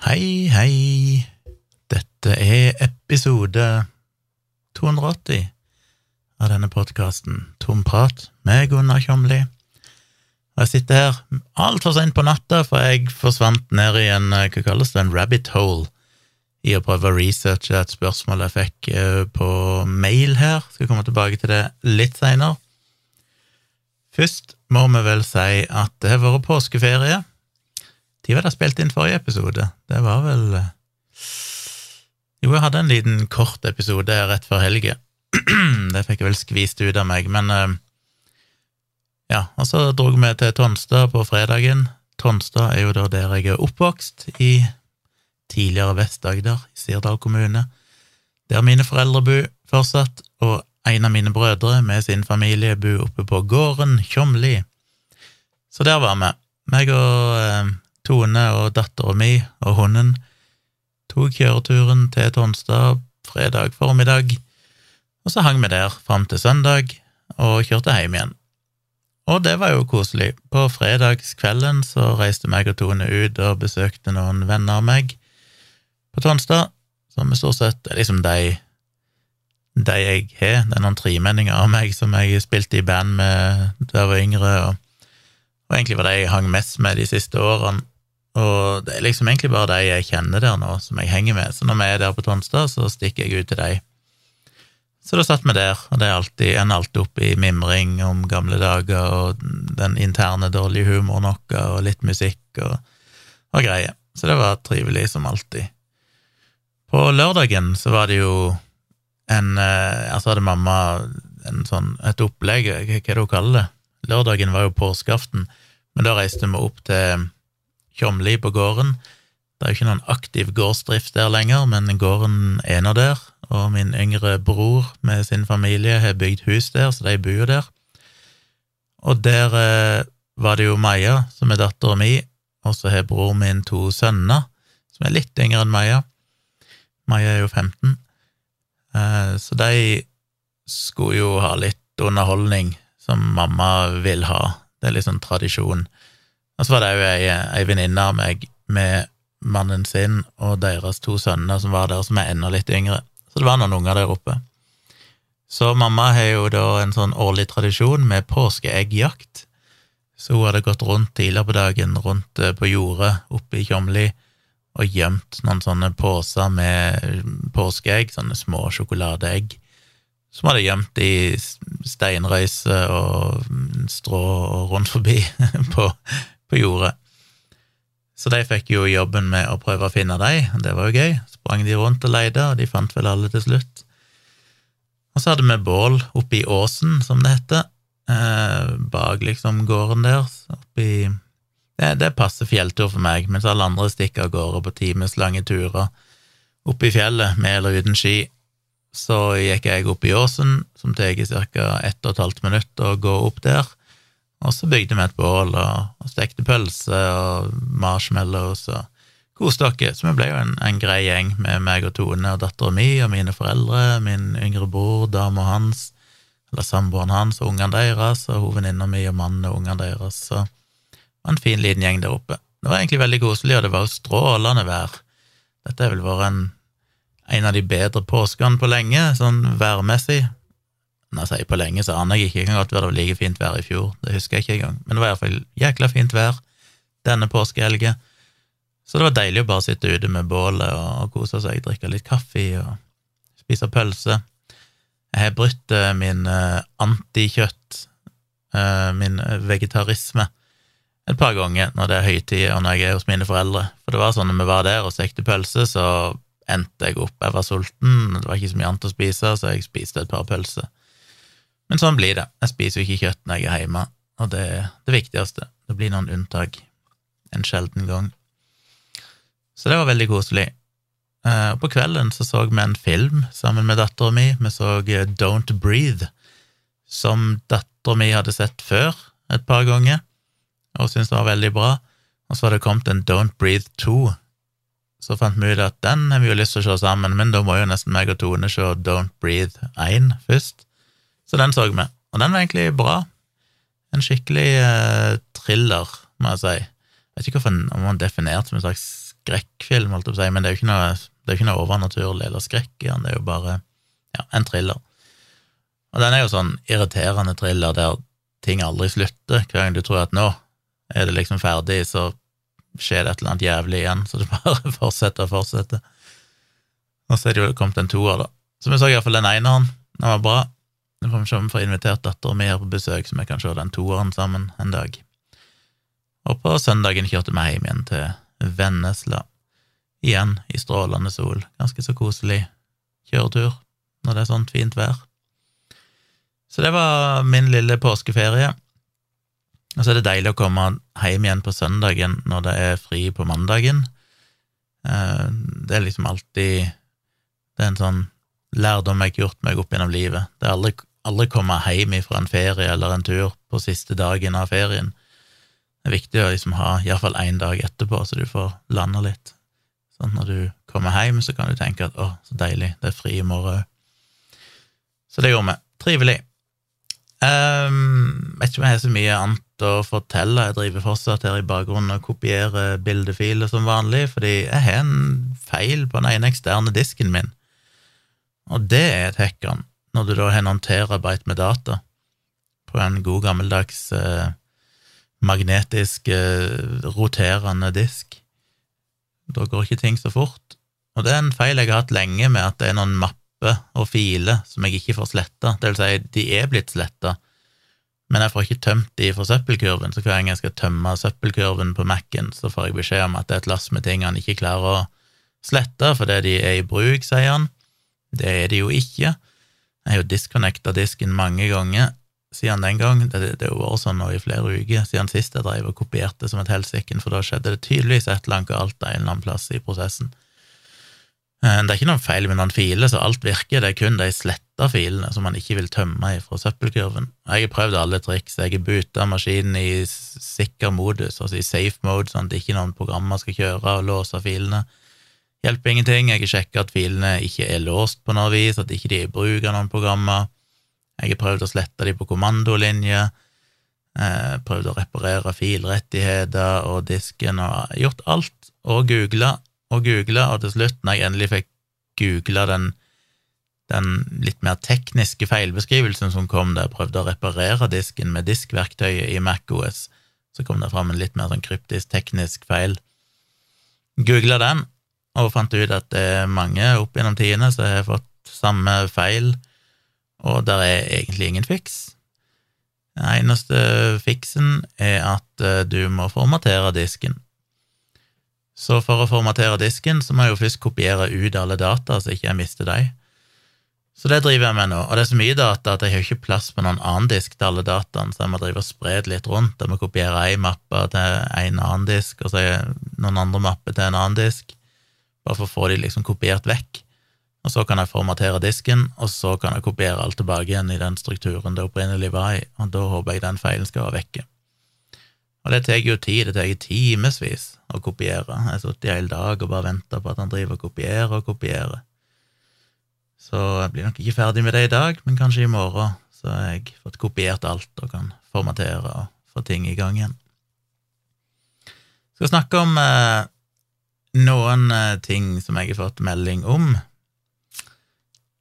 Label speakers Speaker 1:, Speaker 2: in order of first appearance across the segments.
Speaker 1: Hei, hei. Dette er episode 280 av denne podkasten, Tom prat, med Gunnar Kjomli. Og jeg sitter her altfor seint på natta, for jeg forsvant ned i en hva kalles det, en rabbit hole i å prøve å researche et spørsmål jeg fikk eh, på mail her. Skal komme tilbake til det litt seinere. Først må vi vel si at det har vært påskeferie. De var da spilt inn forrige episode. Det var vel eh, Jo, jeg hadde en liten kort episode rett før helga. det fikk jeg vel skvist ut av meg, men eh, ja, og så dro vi til Tonstad på fredagen. Tonstad er jo da der jeg er oppvokst, i tidligere Vest-Agder, i Sirdal kommune. Der mine foreldre bor fortsatt, og en av mine brødre med sin familie bor oppe på gården Tjomli. Så der var vi. Meg og eh, Tone og dattera mi og hunden tok kjøreturen til Tonstad fredag formiddag, og så hang vi der fram til søndag og kjørte hjem igjen. Og det var jo koselig. På fredagskvelden så reiste meg og Tone ut og besøkte noen venner av meg på Tonstad, som stort sett er liksom de de jeg har. Det er noen tremenninger av meg som jeg spilte i band med da jeg var yngre, og, og egentlig var de jeg hang mest med de siste årene. Og det er liksom egentlig bare de jeg kjenner der nå, som jeg henger med. Så når vi er der på Tonstad, så stikker jeg ut til de. Så da satt vi der, og det er alltid, en alltid opp i mimring om gamle dager og den interne dårlige humoren vår og litt musikk og, og greier. Så det var trivelig som alltid. På lørdagen så var det jo en eh, Altså hadde mamma en sånn, et opplegg, hva er det hun kaller det? Lørdagen var jo påskeaften, men da reiste vi opp til Tjomli på gården. Det er jo ikke noen aktiv gårdsdrift der lenger, men gården er nå der, og min yngre bror med sin familie har bygd hus der, så de bor der. Og der eh, var det jo Maja, som er dattera mi, og så har bror min to sønner, som er litt yngre enn Maja. Maja er jo 15. Eh, så de skulle jo ha litt underholdning som mamma vil ha. Det er litt sånn tradisjon. Og så var det jo ei, ei venninne av meg med mannen sin og deres to sønner som var der, som er enda litt yngre. Så det var noen unger der oppe. Så mamma har jo da en sånn årlig tradisjon med påskeeggjakt. Så hun hadde gått rundt tidligere på dagen, rundt eh, på jordet oppe i Tjomli, og gjemt noen sånne poser med påskeegg, sånne små sjokoladeegg, som hadde gjemt i steinrøyse og strå og rundt forbi på, på jordet. Så de fikk jo jobben med å prøve å finne dem, det var jo gøy. Sprang de rundt og leide, og de fant vel alle til slutt. Og så hadde vi bål oppe i åsen, som det heter, eh, bak liksom gården der, oppi det, det passer fjelltur for meg, mens alle andre stikker av gårde på timeslange turer Oppi fjellet, med eller uten ski. Så gikk jeg opp i åsen, som tar ca. ett og et halvt minutt å gå opp der, og så bygde vi et bål og, og stekte pølse og marshmallows og koste oss. Så vi ble jo en, en grei gjeng med meg og Tone og dattera mi og mine foreldre, min yngre bror, dama hans, eller samboeren hans og ungene deres, og hovedvenninna mi og mannen og ungene deres. Så det var en fin liten gjeng der oppe. Det var egentlig veldig koselig, og det var jo strålende vær. Dette har vel vært en, en av de bedre påskene på lenge, sånn værmessig. Når jeg sier på lenge, så aner jeg ikke. Det kan godt være det var like fint vær i fjor, det husker jeg ikke engang. Men det var iallfall jækla fint vær denne påskehelga. Så det var deilig å bare sitte ute med bålet og kose seg, drikke litt kaffe og spise pølse. Jeg har brutt eh, min eh, antikjøtt, eh, min vegetarisme, et par ganger når det er høytid, og når jeg er hos mine foreldre. For det var sånn når vi var der og stekte pølse, så endte jeg opp. Jeg var sulten, det var ikke så mye annet å spise, så jeg spiste et par pølser. Men sånn blir det. Jeg spiser jo ikke kjøtt når jeg er hjemme, og det er det viktigste. Det blir noen unntak en sjelden gang. Så det var veldig koselig. Og på kvelden så så vi en film sammen med dattera mi. Vi så Don't Breathe, som dattera mi hadde sett før et par ganger og syntes det var veldig bra. Og så hadde det kommet en Don't Breathe 2. Så fant vi ut at den har vi jo lyst til å se sammen, men da må jo nesten meg og Tone se Don't Breathe 1 først. Så den så vi, og den var egentlig bra. En skikkelig eh, thriller, må jeg si. Jeg vet ikke hvorfor, om han definerte som en slags skrekkfilm, holdt jeg på å si, men det er jo ikke noe, ikke noe overnaturlig eller skrekk i den, det er jo bare ja, en thriller. Og den er jo sånn irriterende thriller der ting aldri slutter. Hver gang du tror at nå er det liksom ferdig, så skjer det et eller annet jævlig igjen, så det bare fortsetter og fortsetter. Og så er det jo kommet en toer, da. Så vi så iallfall den ene han. Den var bra. Nå får se om vi får invitert dattera mi her på besøk, så vi kan se den toeren sammen en dag. Og på søndagen kjørte vi hjem igjen til Vennesla. Igjen i strålende sol. Ganske så koselig kjøretur når det er sånt fint vær. Så det var min lille påskeferie. Og så er det deilig å komme hjem igjen på søndagen når det er fri på mandagen. Eh, det er liksom alltid Det er en sånn lærdom jeg har gjort meg opp gjennom livet. Det er aldri, aldri komme hjem fra en ferie eller en tur på siste dagen av ferien. Det er viktig å liksom ha iallfall én dag etterpå, så du får landa litt. Sånn når du kommer hjem, så kan du tenke at å, så deilig, det er fri i morgen. Så det gjorde vi. Trivelig. Um, vet ikke om jeg har så mye annet å fortelle. Jeg driver fortsatt her i bakgrunnen og kopierer bildefiler som vanlig, fordi jeg har en feil på den ene eksterne disken min. Og det er et hackan, når du da har noen terabyte med data på en god gammeldags eh, magnetisk eh, roterende disk. Da går ikke ting så fort. Og det er en feil jeg har hatt lenge, med at det er noen mapper og filer som jeg ikke får sletta. Det vil si, de er blitt sletta, men jeg får ikke tømt de for søppelkurven, så hver gang jeg skal tømme søppelkurven på Mac-en, så får jeg beskjed om at det er et lass med ting han ikke klarer å slette fordi de er i bruk, sier han. Det er de jo ikke. Jeg har jo disconnecta disken mange ganger siden den gang. Det, det, det har vært sånn nå i flere uker, siden sist jeg drev og kopierte som et helsike, for da skjedde det tydeligvis et eller annet galt en eller annen plass i prosessen. Eh, det er ikke noen feil med noen filer, så alt virker, det er kun de sletta filene som man ikke vil tømme fra søppelkurven. Jeg har prøvd alle triks, jeg har buta maskinen i sikker modus, altså i safe mode, sånn at ikke noen programmer skal kjøre og låse filene. Hjelper ingenting, jeg har sjekka at filene ikke er låst på noe vis, at ikke de er i bruk av noen programmer. Jeg har prøvd å slette de på kommandolinje, eh, prøvd å reparere filrettigheter og disken, og gjort alt, og googla, og googla, og til slutt, når jeg endelig fikk googla den, den, litt mer tekniske feilbeskrivelsen som kom der, prøvde å reparere disken med diskverktøyet i MacOS, så kom det fram en litt mer sånn kryptisk teknisk feil. Googla den, og fant ut at det er mange opp gjennom tidene som har fått samme feil, og der er egentlig ingen fiks. Den eneste fiksen er at eh, du må formatere disken. Så for å formatere disken, så må jeg jo først kopiere ut alle data, så ikke jeg mister dem. Så det driver jeg med nå, og det er så mye data at jeg har ikke plass på noen annen disk til alle dataene, så jeg må drive og spre det litt rundt. Jeg må kopiere ei mappe til en annen disk, og så noen andre mapper til en annen disk, bare for å få de liksom kopiert vekk. Og så kan jeg formatere disken, og så kan jeg kopiere alt tilbake igjen i den strukturen det opprinnelig var i, og da håper jeg den feilen skal være vekke. Og det tar jo tid, det tar timevis å kopiere. Jeg har sittet i hele dag og bare venta på at han driver og kopierer og kopierer. Så jeg blir nok ikke ferdig med det i dag, men kanskje i morgen så har jeg fått kopiert alt og kan formatere og få ting i gang igjen. Jeg skal snakke om eh, noen eh, ting som jeg har fått melding om.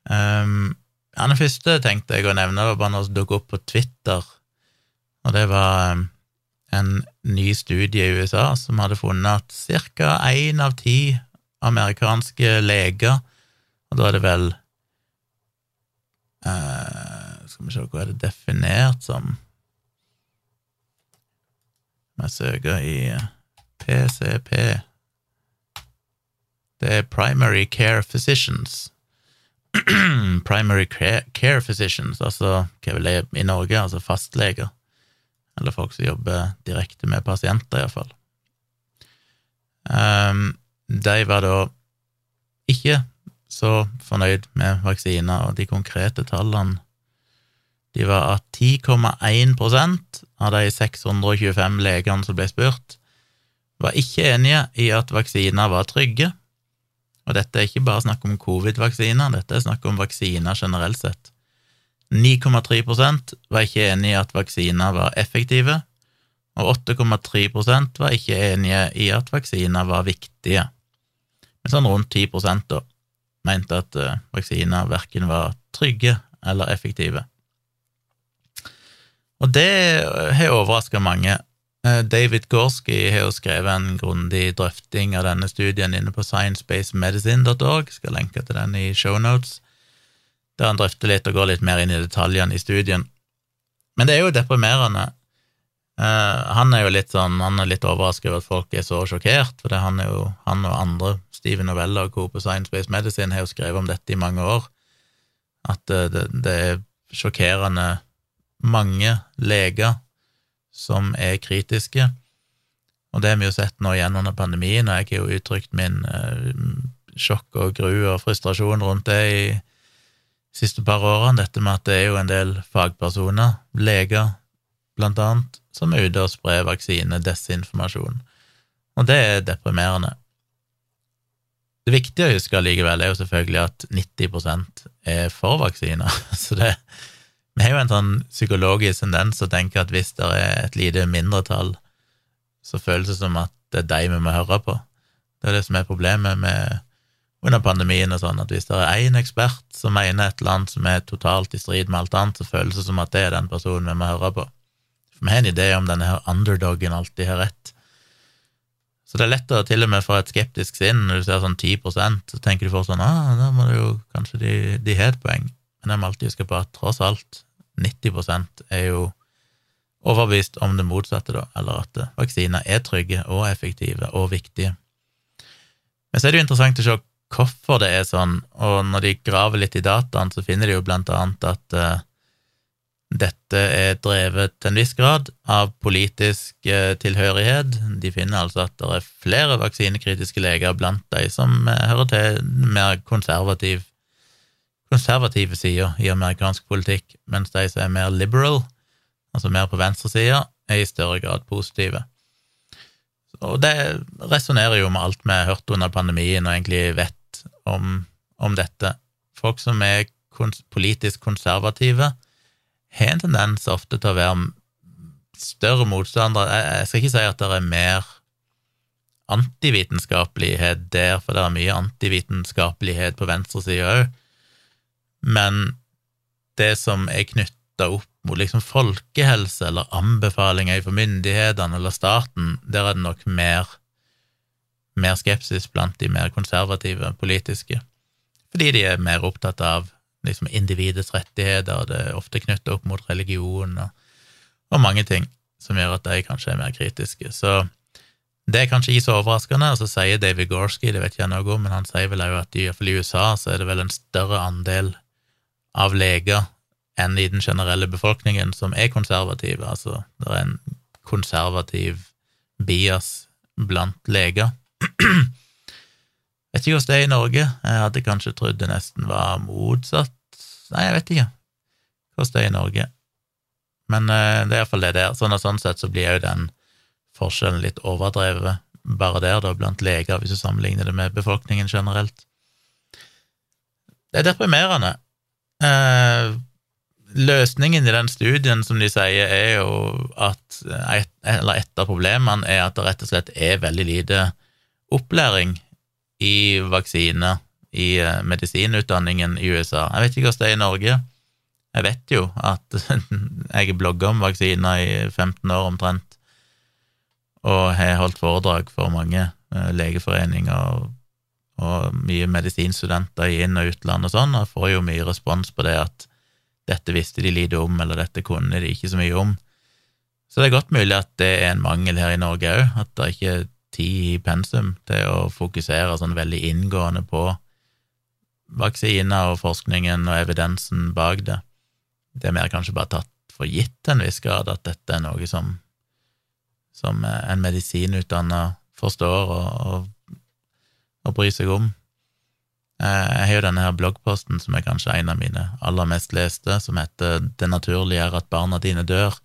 Speaker 1: Um, ja, den første tenkte jeg å nevne, var bare noe som dukket opp på Twitter, og det var um, en ny studie i USA som hadde funnet at ca. én av ti amerikanske leger, og da er det vel uh, Skal vi se, hva er det definert som? Jeg søke i PCP Det er Primary Care Physicians. primary care physicians, altså hva vil det i Norge, altså fastleger eller folk som jobber direkte med pasienter, iallfall. Um, de var da ikke så fornøyd med vaksiner, og de konkrete tallene de var at 10,1% av de 625 legene som ble spurt, var ikke enige i at vaksiner var trygge. Og dette er ikke bare snakk om covid-vaksiner, dette er snakk om vaksiner generelt sett. 9,3% var ikke enig i at vaksiner var effektive, og 8,3% var ikke enige i at vaksiner var viktige. Men sånn rundt 10 da mente at uh, vaksiner verken var trygge eller effektive. Og det har overraska mange. Uh, David Gorski har jo skrevet en grundig drøfting av denne studien inne på sciencebasedmedicine.org, skal lenke til den i shownotes, der han drøfter litt og går litt mer inn i detaljene i studien. Men det er jo deprimerende Uh, han er jo litt sånn, han er litt overrasket over at folk er så sjokkert, for han, jo, han og andre, Steven Novella og co. på Science Based Medicine, har jo skrevet om dette i mange år, at uh, det, det, er sjokkerende mange leger som er kritiske, og det har vi jo sett nå igjen under pandemien, og jeg har jo uttrykt min eh, sjokk og gru og frustrasjon rundt det i de siste par årene, dette med at det er jo en del fagpersoner, leger, blant annet, som er ute og sprer vaksine-desinformasjon. Og det er deprimerende. Det viktige å huske likevel er jo selvfølgelig at 90% er for vaksiner. Så det, vi har jo en sånn psykologisk tendens å tenke at hvis det er et lite mindretall, så føles det som at det er dem vi må høre på. Det er det som er problemet med under pandemien og sånn, at hvis det er én ekspert som mener et eller annet som er totalt i strid med alt annet, så føles det som at det er den personen vi må høre på. For vi har en idé om denne her underdogen alltid har rett. Så det er lett å til og med få et skeptisk sinn når du ser sånn 10% så tenker du for sånn ah, da må det jo kanskje de, de har et poeng. Men jeg må alltid huske på at tross alt, 90% er jo overbevist om det motsatte, da, eller at vaksiner er trygge og effektive og viktige. Men så er det jo interessant å se hvorfor det er sånn, og når de graver litt i dataen, så finner de jo blant annet at uh, dette er drevet til en viss grad av politisk eh, tilhørighet. De finner altså at det er flere vaksinekritiske leger blant de som eh, hører til mer konservativ, konservative sider i amerikansk politikk, mens de som er mer liberal, altså mer på venstresida, er i større grad positive. Og det resonnerer jo med alt vi har hørt under pandemien og egentlig vet om, om dette. Folk som er kons politisk konservative, har en tendens ofte til å være større motstandere Jeg skal ikke si at det er mer antivitenskapelighet der, for det er mye antivitenskapelighet på venstresida òg, men det som er knytta opp mot liksom folkehelse eller anbefalinger fra myndighetene eller staten, der er det nok mer, mer skepsis blant de mer konservative politiske, fordi de er mer opptatt av liksom individets rettigheter, og det er ofte knyttet opp mot religion og, og, mange ting som gjør at de kanskje er mer kritiske. Så det er kanskje ikke så overraskende, og så sier David Gorski, det vet jeg noe om, men han sier vel òg at i, i USA så er det vel en større andel av leger enn i den generelle befolkningen som er konservative, altså det er en konservativ bias blant leger. Vet ikke hvordan det er i Norge. Jeg hadde kanskje trodd det nesten var motsatt. Nei, jeg vet ikke hvordan det er i Norge. Men uh, det er iallfall det der. Sånn og sånn sett så blir jo den forskjellen litt overdrevet bare der, da, blant leger, hvis du sammenligner det med befolkningen generelt. Det er deprimerende. Uh, løsningen i den studien, som de sier, er jo at et, Eller et av problemene er at det rett og slett er veldig lite opplæring i vaksine i eh, medisinutdanningen i USA. Jeg vet ikke hvordan det er i Norge. Jeg vet jo at jeg blogger om vaksiner i 15 år omtrent, og har holdt foredrag for mange eh, legeforeninger og, og mye medisinstudenter i inn- og utland og sånn, og får jo mye respons på det at dette visste de lite om, eller dette kunne de ikke så mye om. Så det er godt mulig at det er en mangel her i Norge òg, at det ikke tid i pensum til å fokusere sånn veldig inngående på vaksiner og forskningen og evidensen bak det. Det er mer kanskje bare tatt for gitt til en viss grad at dette er noe som, som en medisinutdanna forstår og, og, og, bry seg om. Eh, jeg har jo denne her bloggposten som er kanskje en av mine aller mest leste, som heter Det naturlige er at barna dine dør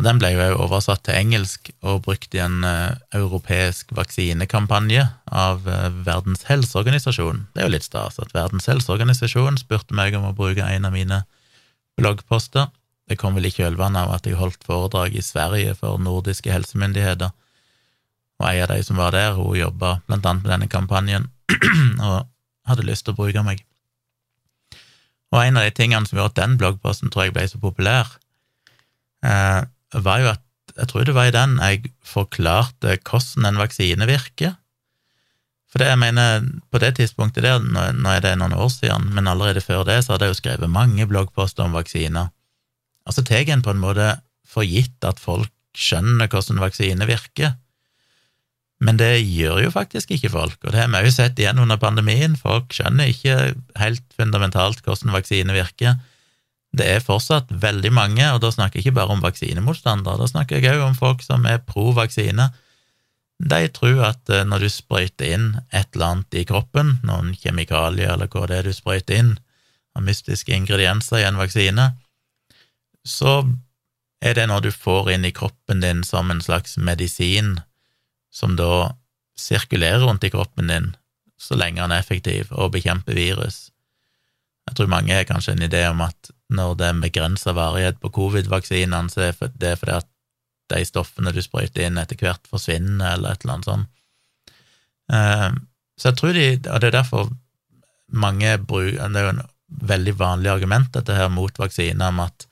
Speaker 1: og Den ble jo oversatt til engelsk og brukt i en uh, europeisk vaksinekampanje av uh, Verdens helseorganisasjon. Det er jo litt stas at Verdens helseorganisasjon spurte meg om å bruke en av mine bloggposter. Det kom vel i kjølvannet av at jeg holdt foredrag i Sverige for nordiske helsemyndigheter, og ei av de som var der, hun jobba blant annet med denne kampanjen, og hadde lyst til å bruke meg. Og en av de tingene som gjorde at den bloggposten tror jeg ble så populær, eh, var jo at jeg tror det var i den jeg forklarte hvordan en vaksine virker. For det jeg mener, på det tidspunktet der, nå er det noen år siden, men allerede før det, så hadde jeg jo skrevet mange bloggposter om vaksiner. Og så tar en på en måte for gitt at folk skjønner hvordan vaksine virker. Men det gjør jo faktisk ikke folk, og det har vi jo sett igjen under pandemien. Folk skjønner ikke helt fundamentalt hvordan vaksine virker. Det er fortsatt veldig mange, og da snakker jeg ikke bare om vaksinemotstandere, da snakker jeg òg om folk som er pro vaksine de tror at eh, når du sprøyter inn et eller annet i kroppen, noen kjemikalier eller hva det er du sprøyter inn av mystiske ingredienser i en vaksine, så er det noe du får inn i kroppen din som en slags medisin, som da sirkulerer rundt i kroppen din så lenge han er effektiv og bekjemper virus. Jeg tror mange har kanskje en idé om at når det er begrensa varighet på covid-vaksinene, så er det fordi at de stoffene du sprøyter inn, etter hvert forsvinner, eller et eller annet sånt. Ehm, så jeg tror de, og det er derfor mange bruker Det er jo en veldig vanlig argument, dette her mot vaksiner, om at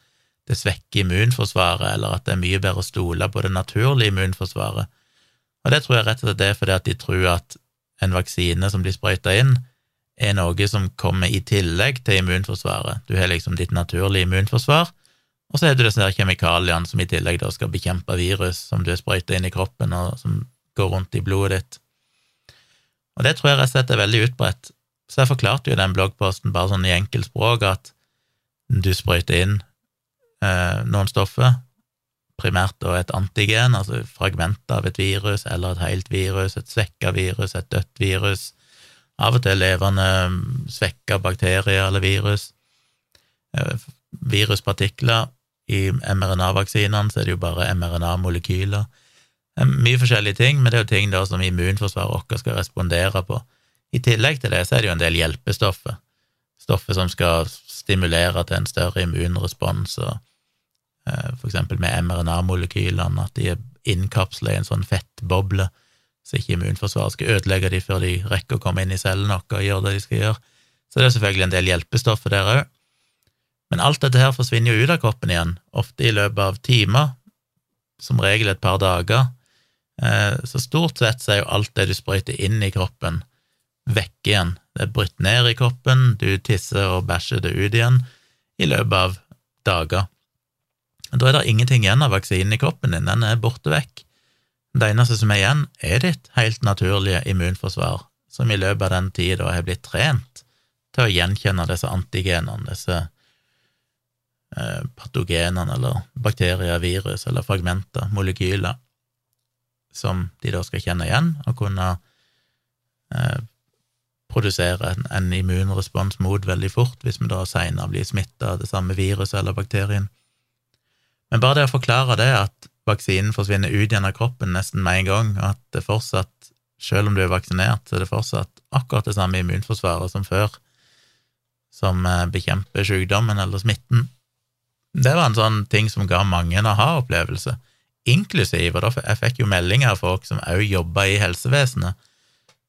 Speaker 1: det svekker immunforsvaret, eller at det er mye bedre å stole på det naturlige immunforsvaret. Og det tror jeg rett og slett er fordi at de tror at en vaksine som de sprøyter inn, er noe som kommer i tillegg til immunforsvaret. Du har liksom ditt naturlige immunforsvar, og så er det disse kjemikaliene som i tillegg da skal bekjempe virus som du har sprøyta inn i kroppen, og som går rundt i blodet ditt. Og det tror jeg rett og slett er veldig utbredt. Så jeg forklarte jo den bloggposten bare sånn i enkeltspråk at du sprøyter inn eh, noen stoffer, primært et antigen, altså fragmenter av et virus eller et helt virus, et svekka virus, et dødt virus, av og til levende svekka bakterier eller virus, eh, viruspartikler i mRNA-vaksinene så er det jo bare mRNA-molekyler. Mye forskjellige ting, men det er jo ting da som immunforsvaret vårt skal respondere på. I tillegg til det så er det jo en del hjelpestoffer, stoffer som skal stimulere til en større immunrespons, og eh, eksempel med mRNA-molekylene, at de er innkapsla i en sånn fettboble, så ikke immunforsvaret skal ødelegge de før de rekker å komme inn i cellen og gjøre det de skal gjøre. Så det er selvfølgelig en del hjelpestoffer der òg. Men alt dette her forsvinner jo ut av kroppen igjen, ofte i løpet av timer, som regel et par dager. Eh, så stort sett så er jo alt det du sprøyter inn i kroppen, vekk igjen. Det er brutt ned i kroppen, du tisser og bæsjer det ut igjen i løpet av dager. Da er det ingenting igjen av vaksinen i kroppen din, den er borte vekk. Det eneste som er igjen, er ditt helt naturlige immunforsvar, som i løpet av den tida har blitt trent til å gjenkjenne disse antigenene, disse Eh, patogenene, eller bakterier, virus eller fragmenter, molekyler, som de da skal kjenne igjen og kunne eh, produsere en, en, immunrespons mot veldig fort hvis vi da seinere blir smitta av det samme viruset eller bakterien. Men bare det å forklare det, at vaksinen forsvinner ut igjen av kroppen nesten med en gang, at det fortsatt, selv om du er vaksinert, så er det fortsatt akkurat det samme immunforsvaret som før, som eh, bekjemper sykdommen eller smitten, det var en sånn ting som ga mange en aha-opplevelse, inklusiv, og da jeg fikk jo meldinger av folk som òg jobba i helsevesenet,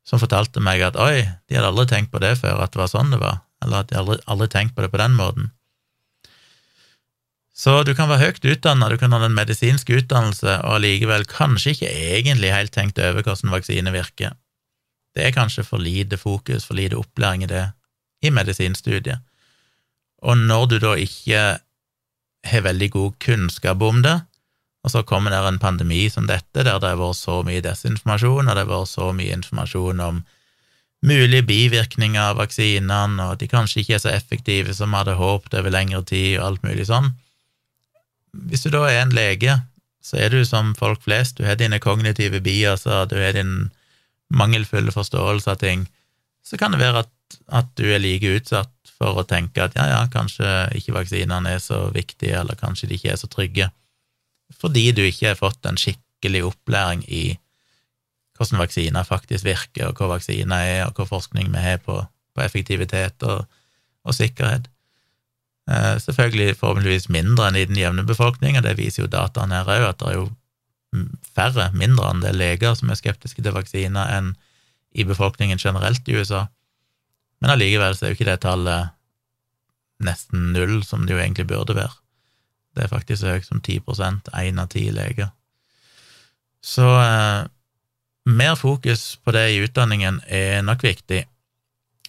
Speaker 1: som fortalte meg at oi, de hadde aldri tenkt på det før, at det var sånn det var, eller at de aldri, aldri tenkt på det på den måten. Så du kan være høyt utdanna, du kan ha den medisinske utdannelse, og allikevel kanskje ikke egentlig helt tenkt over hvordan vaksine virker. Det er kanskje for lite fokus, for lite opplæring i det i medisinstudiet. Og når du da ikke har veldig god kunnskap om det, og så kommer det en pandemi som dette, der det har vært så mye desinformasjon, og det har vært så mye informasjon om mulige bivirkninger av vaksinene, og at de kanskje ikke er så effektive som vi hadde håpet over lengre tid, og alt mulig sånn. Hvis du da er en lege, så er du som folk flest, du har dine kognitive biaser, du har din mangelfulle forståelse av ting, så kan det være at, at du er like utsatt for å tenke at ja, ja, kanskje ikke vaksinene er så viktige, eller kanskje de ikke er så trygge, fordi du ikke har fått en skikkelig opplæring i hvordan vaksiner faktisk virker, og hva vaksiner er, og hva forskning vi har på, på effektivitet og, og sikkerhet. Eh, selvfølgelig forhåpentligvis mindre enn i den jevne befolkning, og det viser jo dataene her òg, at det er jo færre, mindre andel leger som er skeptiske til vaksiner enn i befolkningen generelt i USA. Men allikevel så er jo ikke det tallet nesten null, som det jo egentlig burde være. Det er faktisk så høyt som 10 én av ti leger. Så eh, mer fokus på det i utdanningen er nok viktig.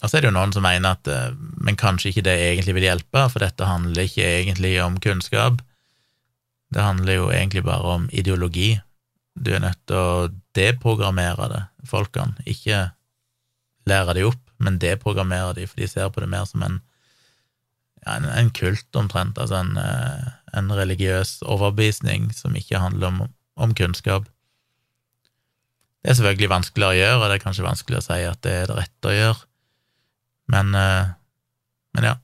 Speaker 1: Og så er det jo noen som mener at eh, men kanskje ikke det egentlig vil hjelpe, for dette handler ikke egentlig om kunnskap. Det handler jo egentlig bare om ideologi. Du er nødt til å deprogrammere det, folkene. Ikke lære de opp, men deprogrammere de, for de ser på det mer som en, en, en kult, omtrent. Altså en, eh, en, religiøs overbevisning som ikke handler om, om kunnskap. Det er selvfølgelig vanskeligere å gjøre, og det er kanskje vanskelig å si at det er det rette å gjøre, men, eh, men ja.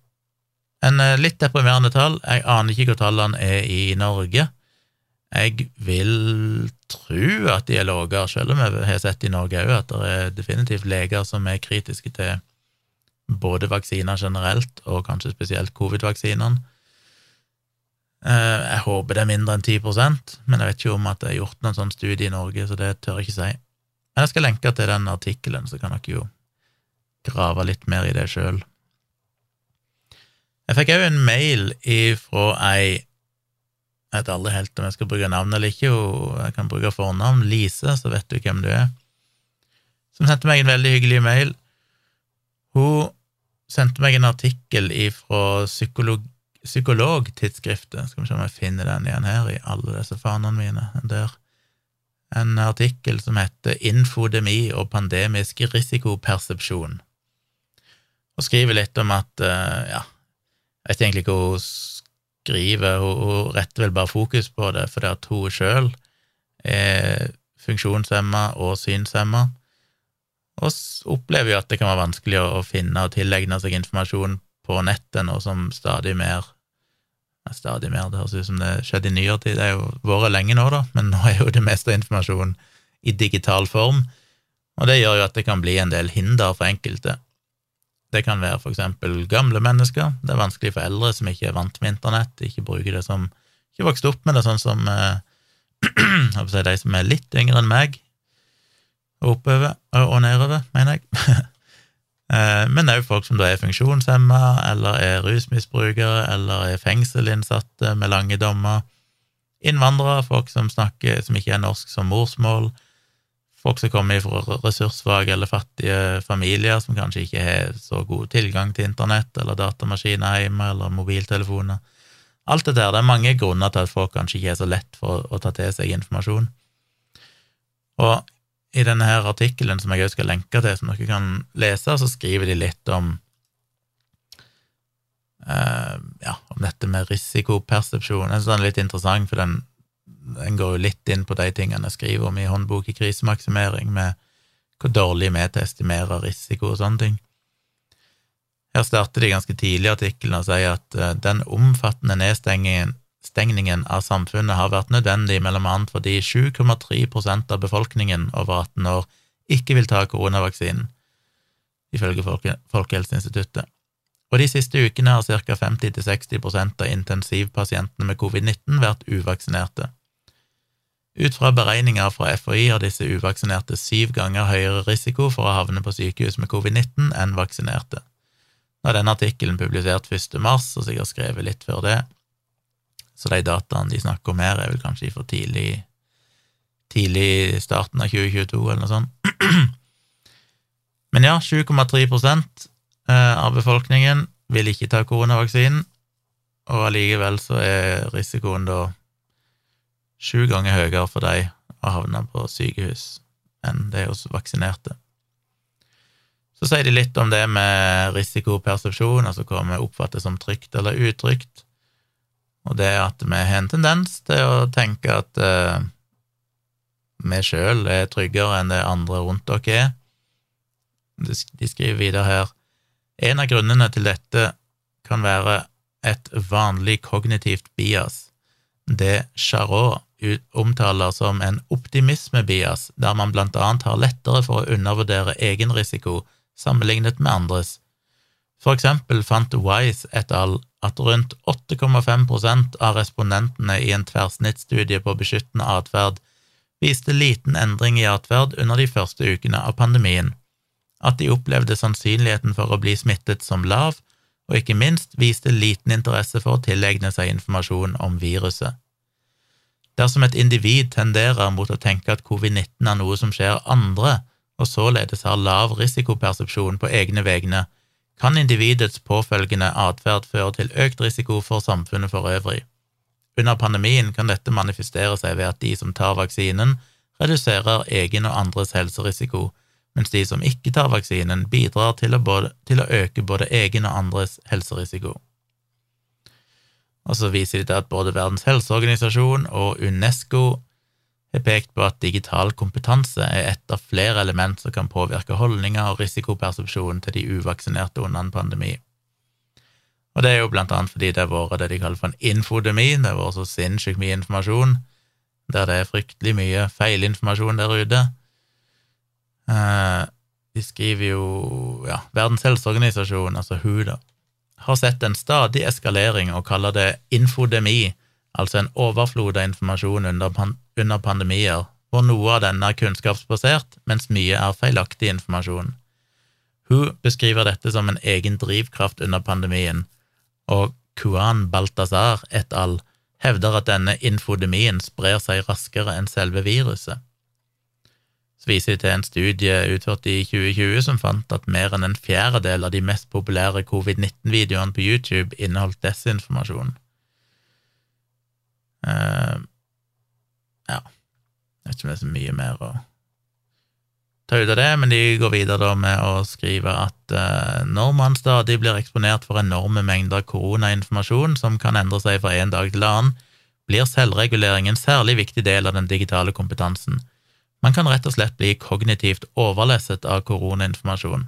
Speaker 1: En eh, litt deprimerende tall. Jeg aner ikke hvor tallene er i Norge. Jeg vil tro at de er lavere, selv om jeg har sett i Norge òg at det er definitivt leger som er kritiske til både vaksiner generelt, og kanskje spesielt covid-vaksinene. Eh, jeg håper det er mindre enn 10% men jeg vet ikke om at det er gjort noen sånn studie i Norge, så det tør jeg ikke si. Men jeg skal lenke til den artikkelen, så kan dere jo grave litt mer i det sjøl. Jeg fikk òg en mail ifra ei Jeg vet aldri helt om jeg skal bruke navn eller ikke, jeg kan bruke fornavn. Lise, så vet du hvem du er. Som sendte meg en veldig hyggelig mail. Hun sendte meg en artikkel ifra psykolog, Psykologtidsskriftet. Skal vi se om jeg finner den igjen her i alle disse fanene mine. Der en artikkel som heter Infodemi og pandemisk risikopersepsjon, og skriver litt om at eh, ja, jeg vet egentlig ikke hva hun skriver, hun, hun retter vel bare fokus på det fordi at hun sjøl er funksjonshemma og synshemma, og opplever jo at det kan være vanskelig å finne og tilegne seg informasjon på nettet, nå som stadig mer stadig mer. Det høres ut som det skjedde i nyere tid. Det har jo vært lenge nå, da, men nå er jo det meste av informasjonen i digital form, og det gjør jo at det kan bli en del hinder for enkelte. Det kan være eksempel gamle mennesker. Det er vanskelig for eldre som ikke er vant med internett, ikke bruker det som ikke vokst opp med det, sånn som eh, de som er litt yngre enn meg, oppover og nedover, mener jeg. Eh, men òg folk som da er funksjonshemma, eller er rusmisbrukere, eller er fengselinnsatte med lange dommer. Innvandrere, folk som snakker som ikke er norsk som morsmål. Folk som kommer fra ressurssvake eller fattige familier, som kanskje ikke har så god tilgang til internett eller datamaskiner hjemme eller mobiltelefoner. Alt det der. Det er mange grunner til at folk kanskje ikke er så lett for å ta til seg informasjon. Og i denne her artikkelen som jeg også skal lenke til, som dere kan lese, så skriver de litt om uh, ja, om dette med risikopersepsjon. Jeg synes den er litt interessant, for den, den, går jo litt inn på de tingene jeg skriver om i håndbok i krisemaksimering, med hvor dårlig vi er til å estimere risiko og sånne ting. Her starter de ganske tidlig i artikkelen og sier at uh, den omfattende nedstengingen Stengningen av samfunnet har vært nødvendig, mellom annet fordi 7,3% av befolkningen over 18 år ikke vil ta koronavaksinen, ifølge Folke Folkehelseinstituttet. Og de siste ukene har ca. 50–60% av intensivpasientene med covid-19 vært uvaksinerte. Ut fra beregninger fra FHI har disse uvaksinerte syv ganger høyere risiko for å havne på sykehus med covid-19 enn vaksinerte. Nå er denne artikkelen publisert 1. mars, og sikkert skrevet litt før det, så de dataene de snakker om her, er vel kanskje for tidlig tidlig starten av 2022, eller noe sånt. Men ja, 7,3 eh, av befolkningen vil ikke ta koronavaksinen, og allikevel så er risikoen da sju ganger høyere for de å havne på sykehus enn de hos vaksinerte. Så sier de litt om det med risikopersepsjon, altså hva vi oppfatter som trygt eller utrygt og det at vi har en tendens til å tenke at uh, vi sjøl er tryggere enn det andre rundt dere er. De skriver videre her en av grunnene til dette kan være et vanlig kognitivt bias, det Charot omtaler som en optimisme-bias, der man blant annet har lettere for å undervurdere egen risiko sammenlignet med andres. For eksempel fant Wise et al. at rundt 8,5% av respondentene i en tverrsnittsstudie på beskyttende atferd viste liten endring i atferd under de første ukene av pandemien, at de opplevde sannsynligheten for å bli smittet som lav, og ikke minst viste liten interesse for å tilegne seg informasjon om viruset. Dersom et individ tenderer mot å tenke at covid-19 er noe som skjer andre, og således har lav risikopersepsjon på egne vegne, kan individets påfølgende atferd føre til økt risiko for samfunnet for øvrig. Under pandemien kan dette manifestere seg ved at de som tar vaksinen, reduserer egen og andres helserisiko, mens de som ikke tar vaksinen, bidrar til å, både, til å øke både egen og andres helserisiko. Og så viser de til at både Verdens helseorganisasjon og UNESCO har pekt på at digital kompetanse er et av flere element som kan påvirke holdninger og risikopersepsjon til de uvaksinerte under en pandemi. Og det er jo blant annet fordi det har vært det de kaller for en infodemi, det har vært så sinnssykt mye informasjon, der det er fryktelig mye feilinformasjon der ute. Eh, de skriver jo ja, Verdens helseorganisasjon, altså WHO, da, har sett en stadig eskalering og kaller det infodemi, altså en overflod av informasjon under, pan under pandemier, hvor noe av denne er kunnskapsbasert, mens mye er feilaktig informasjon. Hun beskriver dette som en egen drivkraft under pandemien, og Kuan Balthazar et al. hevder at denne infodemien sprer seg raskere enn selve viruset. Viser til en studie utført i 2020 som fant at mer enn en fjerdedel av de mest populære covid-19-videoene på YouTube inneholdt desinformasjon. Uh, ja, jeg vet ikke om det er så mye mer å ta ut av det, men de går videre da med å skrive at uh, når man stadig blir eksponert for enorme mengder koronainformasjon som kan endre seg fra en dag til annen, blir selvregulering en særlig viktig del av den digitale kompetansen. Man kan rett og slett bli kognitivt overlesset av koronainformasjon.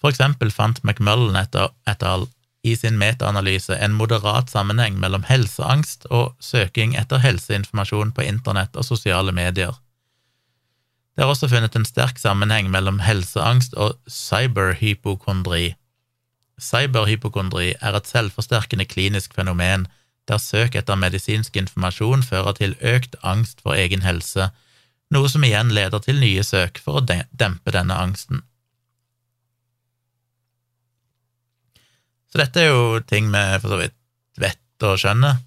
Speaker 1: For eksempel fant McMullen et al. i sin metaanalyse en moderat sammenheng mellom helseangst og søking etter helseinformasjon på internett og sosiale medier. Det er også funnet en sterk sammenheng mellom helseangst og cyberhypokondri. Cyberhypokondri er et selvforsterkende klinisk fenomen der søk etter medisinsk informasjon fører til økt angst for egen helse, noe som igjen leder til nye søk for å dempe denne angsten. Så dette er jo ting vi for så vidt vet og skjønner.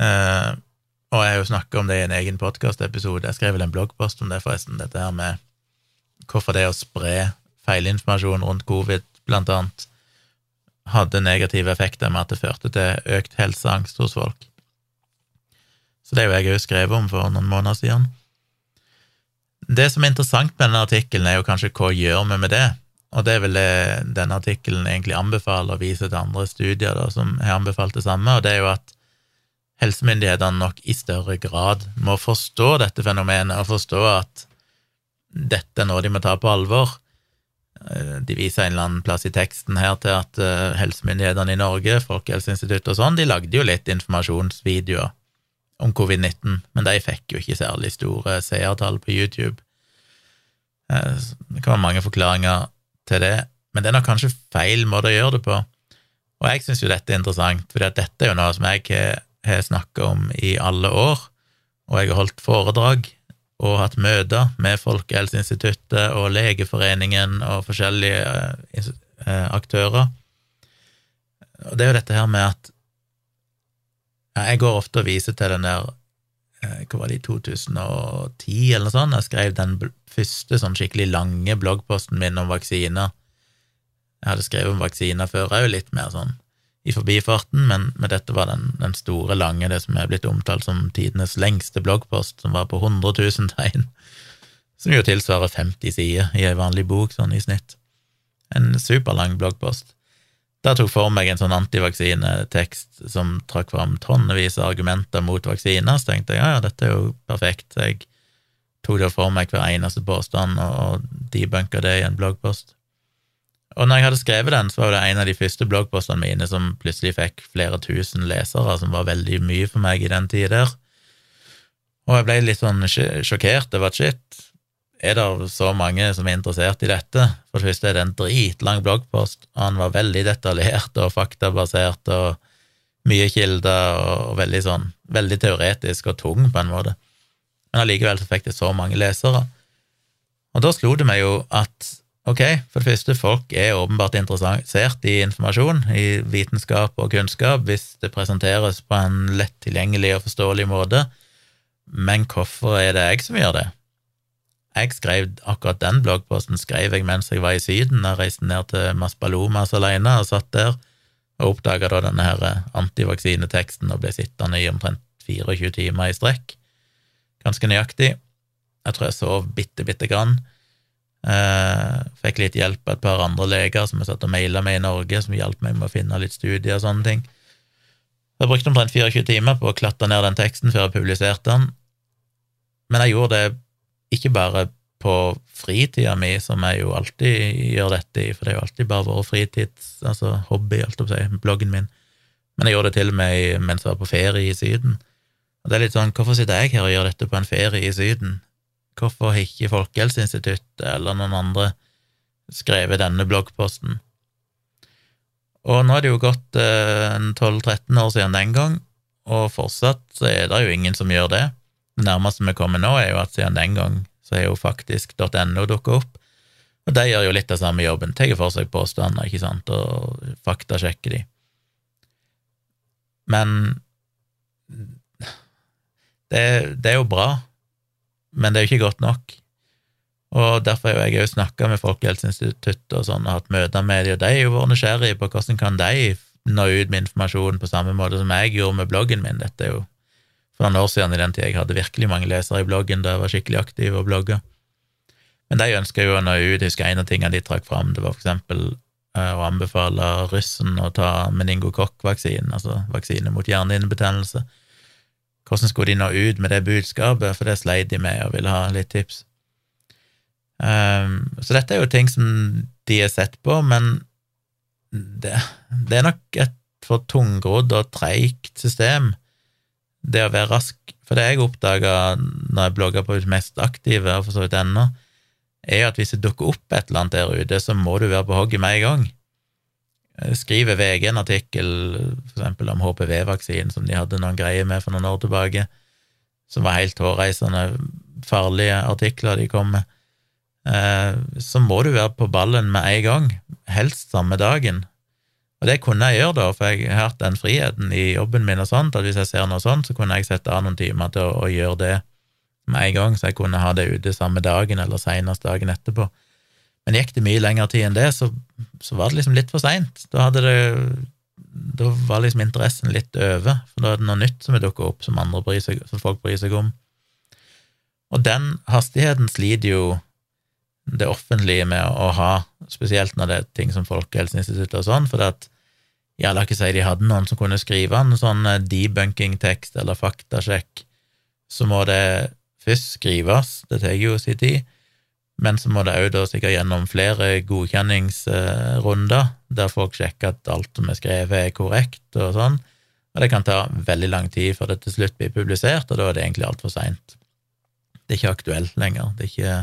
Speaker 1: uh, Og jeg har jo snakka om det i en egen podkastepisode. Jeg skrev vel en bloggpost om det, forresten, dette her med hvorfor det å spre feilinformasjon rundt covid, blant annet, hadde negative effekter med at det førte til økt helseangst hos folk. Så det er jo jeg òg skrevet om for noen måneder siden. Det som er interessant med denne artikkelen, er jo kanskje hva gjør vi med det? Og det vel det denne artikkelen egentlig anbefaler å vise til andre studier da, som har anbefalt det samme, og det er jo at helsemyndighetene nok i større grad må forstå dette fenomenet og forstå at dette er noe de må ta på alvor. Eh, de viser en eller annen plass i teksten her til at eh, helsemyndighetene i Norge, Folkehelseinstituttet og sånn, de lagde jo litt informasjonsvideoer om covid-19, men de fikk jo ikke særlig store seertall på YouTube. Eh, det kan være mange forklaringer til det, men det er nok kanskje feil måte å gjøre det på. Og jeg syns jo dette er interessant, for dette er jo noe som jeg har snakka om i alle år, og jeg har holdt foredrag og hatt møter med Folkehelseinstituttet og Legeforeningen og forskjellige eh, eh, aktører. Og det er jo dette her med at jeg går ofte og viser til den der eh, Hva var det, i 2010 eller noe sånt? Jeg skrev den første sånn skikkelig lange bloggposten min om vaksiner. Jeg hadde skrevet om vaksiner før òg, litt mer sånn i forbifarten, men, men dette var den, den, store, lange, det som er blitt omtalt som tidenes lengste bloggpost, som var på 100 000 tegn, som jo tilsvarer 50 sider i ei vanlig bok, sånn i snitt. En superlang bloggpost. Der tok for meg en sånn antivaksinetekst som trakk fram tonnevis av argumenter mot vaksiner, så tenkte jeg ja, ja, dette er jo perfekt. Jeg tok det for meg hver eneste påstand og debunka det i en bloggpost. Og når jeg hadde skrevet den, så var det en av de første bloggpostene mine som plutselig fikk flere tusen lesere, som var veldig mye for meg i den tida der. Og jeg ble litt sånn sjokkert over at shit, er det så mange som er interessert i dette. For det første er det en dritlang bloggpost, og han var veldig detaljert og faktabasert og mye kilder og veldig sånn veldig teoretisk og tung på en måte. Men allikevel så fikk det så mange lesere. Og da slo det meg jo at ok, for det første, folk er åpenbart interessert i informasjon, i vitenskap og kunnskap, hvis det presenteres på en lett tilgjengelig og forståelig måte, men hvorfor er det jeg som gjør det? Jeg skrev akkurat den bloggposten skrev jeg mens jeg var i Syden. Jeg reiste ned til Maspalomas alene og satt der og oppdaga da denne her antivaksineteksten og ble sittende i omtrent 24 timer i strekk. Ganske nøyaktig. Jeg tror jeg sov bitte, bitte grann. Eh, fikk litt hjelp av et par andre leger som jeg satt og maila med i Norge, som hjalp meg med å finne litt studier og sånne ting. Jeg brukte omtrent 24 timer på å klatre ned den teksten før jeg publiserte den, men jeg gjorde det ikke bare på fritida mi, som jeg jo alltid gjør dette i, for det er jo alltid bare vår fritids, altså hobby, alt å si, bloggen min, men jeg gjorde det til og med mens jeg var på ferie i Syden. Og det er litt sånn, hvorfor sitter jeg her og gjør dette på en ferie i Syden? Hvorfor har ikke Folkehelseinstituttet eller noen andre skrevet denne bloggposten? Og nå er det jo gått eh, 12-13 år siden den gang, og fortsatt så er det jo ingen som gjør det. Nærmeste vi kommer nå, er jo at siden den gang så er jo faktisk .no dukka opp, og de gjør jo litt av samme jobben, tar for seg påstander, ikke sant, og faktasjekker de. Men det, det er jo bra, men det er jo ikke godt nok. Og derfor har jeg òg snakka med Folkehelseinstituttet og sånn, og hatt møter med dem, og de har jo vært nysgjerrige på hvordan kan de nå ut med informasjon på samme måte som jeg gjorde med bloggen min. Dette er jo for noen år siden, i den tida jeg hadde virkelig mange lesere i bloggen da jeg var skikkelig aktiv og blogga. Men de ønska jo å nå ut. Husker en av tingene de trakk fram, det var for eksempel eh, å anbefale russen å ta meningokokk-vaksinen, altså vaksine mot hjernehinnebetennelse. Hvordan skulle de nå ut med det budskapet, for det sleit de med og ville ha litt tips. Um, så dette er jo ting som de har sett på, men det, det er nok et for tungrodd og treigt system, det å være rask. For det jeg oppdaga når jeg blogga på det mest aktive, og for så vidt ennå, er jo at hvis det dukker opp et eller annet der ute, så må du være på hogget med en gang. Eh, skriver VG en artikkel for eksempel om HPV-vaksinen som de hadde noen greier med for noen år tilbake, som var helt hårreisende farlige artikler de kom med, eh, så må du være på ballen med en gang, helst samme dagen. Og det kunne jeg gjøre, da, for jeg har hatt den friheten i jobben min og sånt, at hvis jeg ser noe sånt, så kunne jeg sette av noen timer til å, å gjøre det med en gang, så jeg kunne ha det ute samme dagen eller senest dagen etterpå. Men gikk det mye lengre tid enn det, så, så var det liksom litt for seint. Da Da var liksom interessen litt over, for da er det noe nytt som er dukka opp som, seg, som folk bryr seg om. Og den hastigheten sliter jo det offentlige med å ha, spesielt når det er ting som Folkehelseinstituttet og sånn, for at ja, la ikke si de hadde noen som kunne skrive en sånn eh, debunking-tekst eller faktasjekk, så må det først skrives, det tar jo sin tid, men så må det òg da sikkert gjennom flere godkjenningsrunder, der folk sjekker at alt som er skrevet, er korrekt og sånn, og det kan ta veldig lang tid før det til slutt blir publisert, og da er det egentlig altfor seint. Det er ikke aktuelt lenger, det er ikke,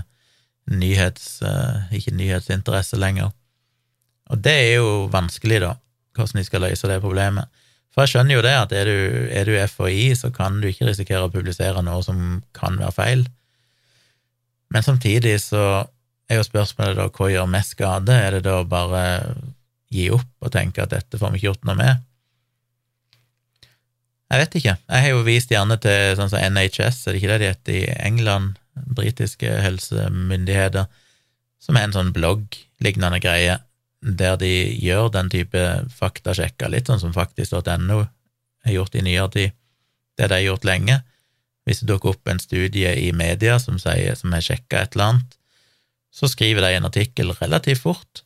Speaker 1: nyhets, eh, ikke nyhetsinteresse lenger. Og det er jo vanskelig, da, hvordan de skal løse det problemet. For jeg skjønner jo det, at er du, er du FHI, så kan du ikke risikere å publisere noe som kan være feil. Men samtidig så er jo spørsmålet da hva gjør mest skade? Er det da bare gi opp og tenke at dette får vi ikke gjort noe med? Jeg vet ikke. Jeg har jo vist gjerne til sånn som NHS, er det ikke det de heter i England? Britiske helsemyndigheter, som er en sånn blogg-lignende greie, der de gjør den type faktasjekker, litt sånn som faktisk.no har gjort i nyere tid. Det har de gjort lenge. Hvis det dukker opp en studie i media som sier, som har sjekka et eller annet, så skriver de en artikkel relativt fort,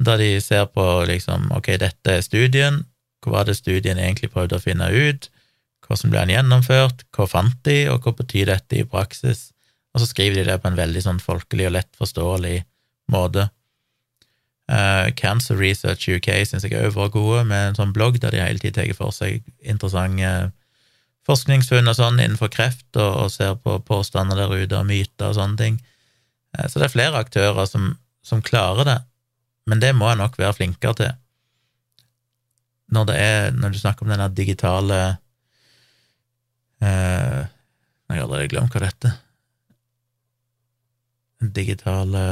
Speaker 1: da de ser på liksom ok, dette er studien, hva var det studien egentlig prøvde å finne ut, hvordan ble den gjennomført, hva fant de, og hva betyr dette i praksis, og så skriver de det på en veldig sånn folkelig og lett forståelig måte. Uh, Cancer Research UK syns jeg òg var gode, med en sånn blogg der de hele tiden tar for seg interessante forskningsfunn og sånn innenfor kreft, og, og ser på påstander der ute og myter og sånne ting. Uh, så det er flere aktører som, som klarer det, men det må jeg nok være flinkere til. Når, det er, når du snakker om denne digitale eh, Jeg har allerede glemt hva det heter. Digitale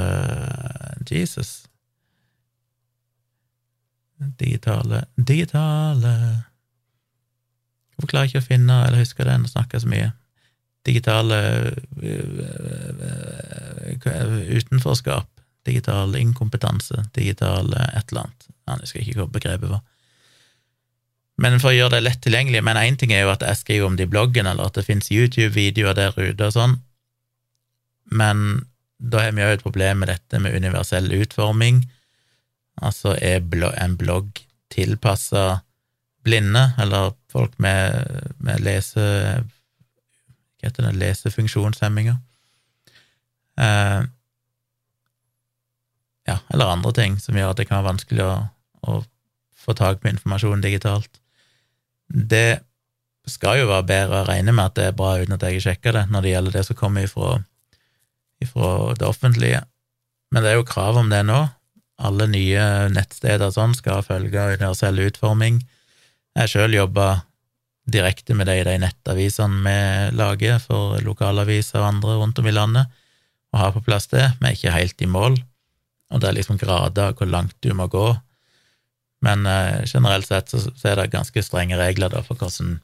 Speaker 1: Jesus. Digitale Digitale Hvorfor klarer jeg ikke å finne eller huske det? og snakke så mye. Digitale utenforskap. Digital inkompetanse. Digital et eller annet. Jeg husker ikke hva begrepet var. Men for å gjøre det lett tilgjengelig Men én ting er jo at jeg skriver om det i bloggen, eller at det finnes YouTube-videoer der ute og sånn, men da har vi jo et problem med dette med universell utforming. Altså er en blogg tilpassa blinde, eller folk med, med lese... Hva heter det? Lesefunksjonshemminger. Eh, ja, eller andre ting som gjør at det kan være vanskelig å, å få tak på informasjon digitalt. Det skal jo være bedre, å regne med at det er bra uten at jeg har sjekka det, når det gjelder det som kommer ifra, ifra det offentlige. Men det er jo krav om det nå. Alle nye nettsteder sånn skal følge universell utforming. Jeg sjøl jobba direkte med det i de nettavisene vi lager for lokalaviser og andre rundt om i landet, og har på plass det. Vi er ikke helt i mål, og det er liksom grader hvor langt du må gå. Men eh, generelt sett så, er det ganske strenge regler for hvordan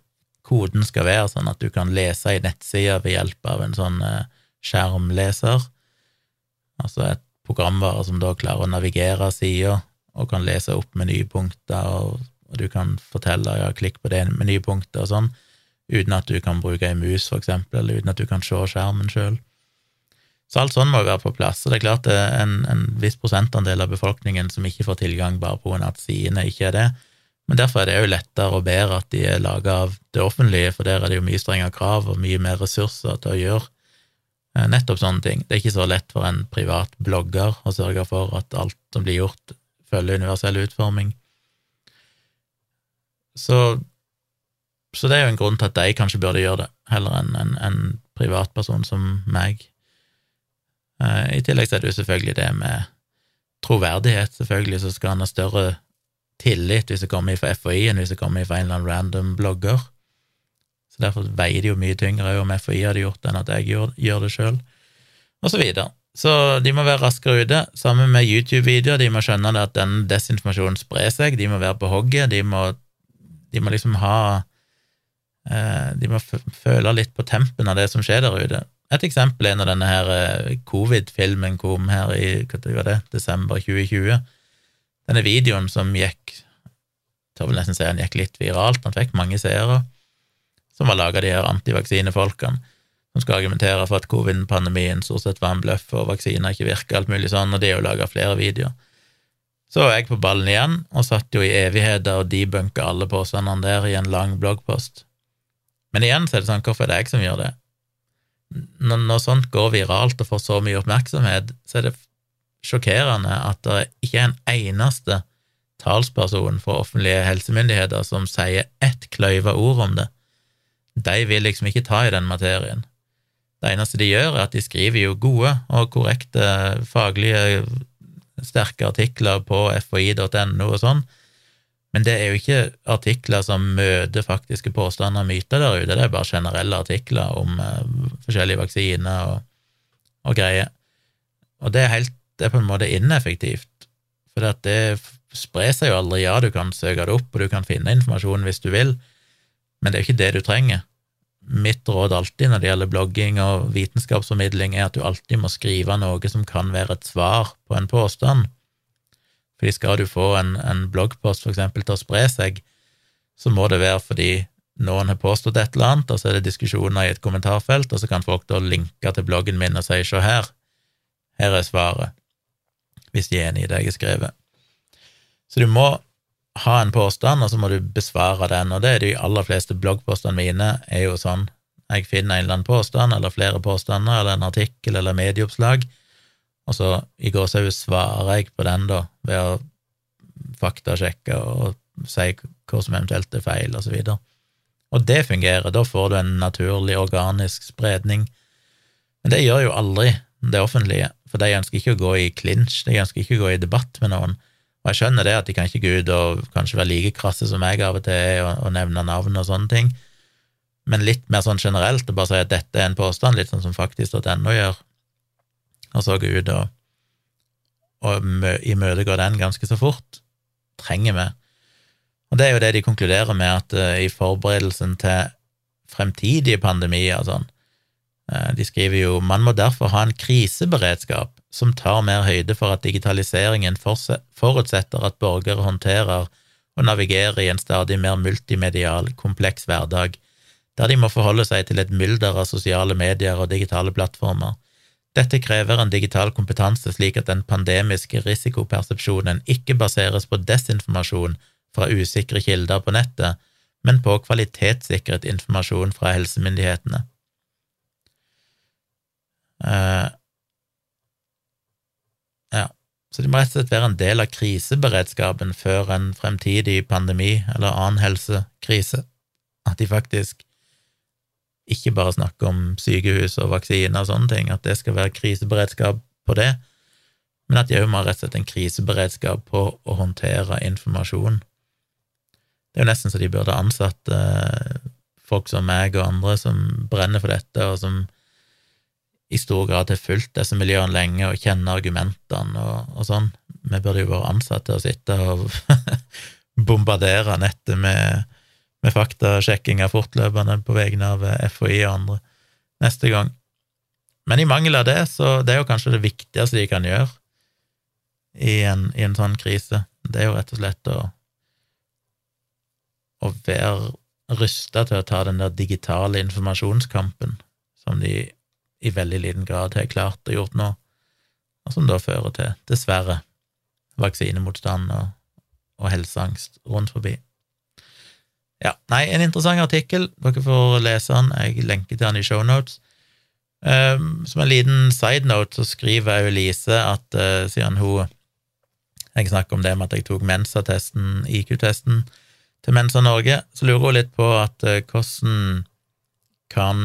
Speaker 1: koden skal være, sånn at du kan lese i nettsida ved hjelp av en sånn eh, skjermleser, altså et programvare som da klarer å navigere sida og kan lese opp menypunkter og du kan fortelle ja, klikk på det menypunktet og sånn, uten at du kan bruke ei mus, for eksempel, eller uten at du kan se skjermen sjøl. Så alt sånn må jo være på plass, og det er klart det er en, en viss prosentandel av befolkningen som ikke får tilgang bare på av at sidene ikke er det, men derfor er det jo lettere og bedre at de er laga av det offentlige, for der er det jo mye strengere krav og mye mer ressurser til å gjøre eh, nettopp sånne ting. Det er ikke så lett for en privat blogger å sørge for at alt som blir gjort, følger universell utforming. Så, så, det er jo en grunn til at de kanskje burde gjøre det, heller enn en, en privatperson som meg. Eh, I tillegg så er det jo selvfølgelig det med troverdighet. Selvfølgelig så skal han ha større tillit hvis det kommer fra FHI enn hvis det kommer fra en eller annen random blogger. Så derfor veier det jo mye tyngre om FHI hadde gjort det, enn at jeg gjør, gjør det sjøl, og så videre. Så de må være raskere ute. Sammen med YouTube-videoer. De må skjønne det at den desinformasjonen sprer seg. De må være på hogget. De må de må liksom ha eh, De må føle litt på tempen av det som skjer der ute. Et eksempel er når denne her eh, covid-filmen kom her i hva var det, desember 2020. Denne videoen som gikk jeg tør vel nesten si han gikk litt viralt, han fikk mange seere, som var laga de her antivaksinefolkene som skal argumentere for at covid-pandemien stort sett var en bløff og vaksiner ikke virker, alt mulig sånn, og de har jo laga flere videoer. Så var jeg på ballen igjen og satt jo i evigheter og debunka alle påstandene der i en lang bloggpost. Men igjen så er det sånn, hvorfor er det jeg som gjør det? Når, når sånt går viralt og får så mye oppmerksomhet, så er det sjokkerende at det ikke er en eneste talsperson for offentlige helsemyndigheter som sier ett kløyva ord om det. De vil liksom ikke ta i den materien. Det eneste de gjør, er at de skriver jo gode og korrekte faglige sterke artikler på fhi.no og sånn, men det er jo ikke artikler som møter faktiske påstander og myter der ute, det er bare generelle artikler om uh, forskjellige vaksiner og, og, greier. Og det er, helt, det er på en måte ineffektivt, for det sprer seg jo aldri. Ja, du kan søke det opp, og du kan finne informasjon hvis du vil, men det er jo ikke det du trenger mitt råd alltid når det gjelder blogging og vitenskapsformidling, er at du alltid må skrive noe som kan være et svar på en påstand. Fordi skal du få en, en bloggpost for eksempel til å spre seg, så må det være fordi noen har påstått et eller annet, og så er det diskusjoner i et kommentarfelt, og så kan folk da linke til bloggen min og si 'sjå her, her er svaret, hvis de er enig i det jeg har skrevet. Så du må ha en påstand, og så må du besvare den, og det er de aller fleste bloggpostene mine er jo sånn. Jeg finner en eller annen påstand, eller flere påstander, eller en artikkel eller medieoppslag, og så i går så svarer jeg på den, da, ved å faktasjekke og si hva som eventuelt er feil, og så videre. Og det fungerer, da får du en naturlig, organisk spredning. Men det gjør jo aldri det offentlige, for de ønsker ikke å gå i klinsj, de ønsker ikke å gå i debatt med noen. Og jeg skjønner det, at de kan ikke gå ut og kanskje være like krasse som jeg av og til og, og nevne navn og sånne ting, men litt mer sånn generelt, og bare si at dette er en påstand, litt sånn som faktisk.no gjør, og så gå ut og, og imøtegå den ganske så fort, trenger vi. Og det er jo det de konkluderer med, at uh, i forberedelsen til fremtidige pandemier og sånn, de skriver jo man må derfor ha en kriseberedskap som tar mer høyde for at digitaliseringen forutsetter at borgere håndterer og navigerer i en stadig mer multimedial, kompleks hverdag, der de må forholde seg til et mylder av sosiale medier og digitale plattformer. Dette krever en digital kompetanse slik at den pandemiske risikopersepsjonen ikke baseres på desinformasjon fra usikre kilder på nettet, men på kvalitetssikret informasjon fra helsemyndighetene. Uh, så de må rett og slett være en del av kriseberedskapen før en fremtidig pandemi eller annen helsekrise. At de faktisk ikke bare snakker om sykehus og vaksiner og sånne ting, at det skal være kriseberedskap på det, men at de òg må ha rett og slett en kriseberedskap på å håndtere informasjon. Det er jo nesten så de burde ansatt eh, folk som meg og andre som brenner for dette, og som i stor grad har fulgt disse miljøene lenge og kjenner argumentene og, og sånn. Vi burde jo vært ansatt til å sitte og bombardere nettet med, med faktasjekkinger fortløpende på vegne av FHI og andre neste gang. Men i mangel av det, så det er jo kanskje det viktigste de kan gjøre i en, i en sånn krise. Det er jo rett og slett å, å være rusta til å ta den der digitale informasjonskampen som de i veldig liten grad har klart å gjort nå, og som da fører til, dessverre, vaksinemotstand og, og helseangst rundt forbi. Ja, nei, en interessant artikkel. Dere får lese den. Jeg lenker til den i shownotes. Um, som en liten side note så skriver jeg Lise at uh, siden hun Jeg snakker om det med at jeg tok Mensa-testen, IQ-testen, til Mensa Norge, så lurer hun litt på at uh, hvordan kan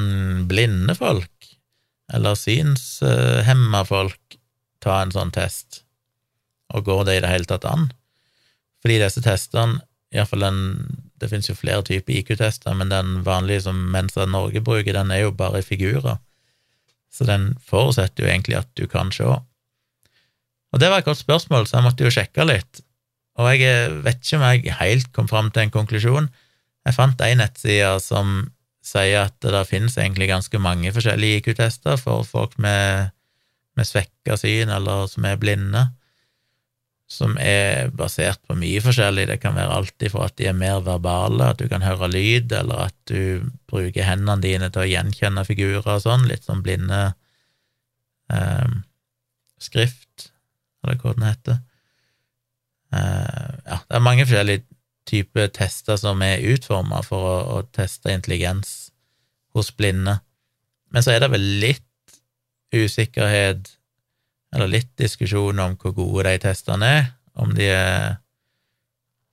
Speaker 1: blinde folk eller synshemma folk ta en sånn test, og går det i det hele tatt an? Fordi disse testene, iallfall den Det finnes jo flere typer IQ-tester, men den vanlige som Mensa Norge bruker, den er jo bare i figurer, så den forutsetter jo egentlig at du kan se. Og det var et godt spørsmål, så jeg måtte jo sjekke litt, og jeg vet ikke om jeg helt kom fram til en konklusjon. Jeg fant ei nettside som sier at det finnes egentlig ganske mange forskjellige IQ-tester for folk med, med svekka syn, eller som er blinde, som er basert på mye forskjellig. Det kan være alt ifra at de er mer verbale, at du kan høre lyd, eller at du bruker hendene dine til å gjenkjenne figurer og sånn, litt sånn blinde eh, skrift, eller hva den heter. Eh, ja, det er mange forskjellige type tester som er utforma for å, å, teste intelligens hos blinde. Men så er det vel litt usikkerhet, eller litt diskusjon om hvor gode de testene er, om de er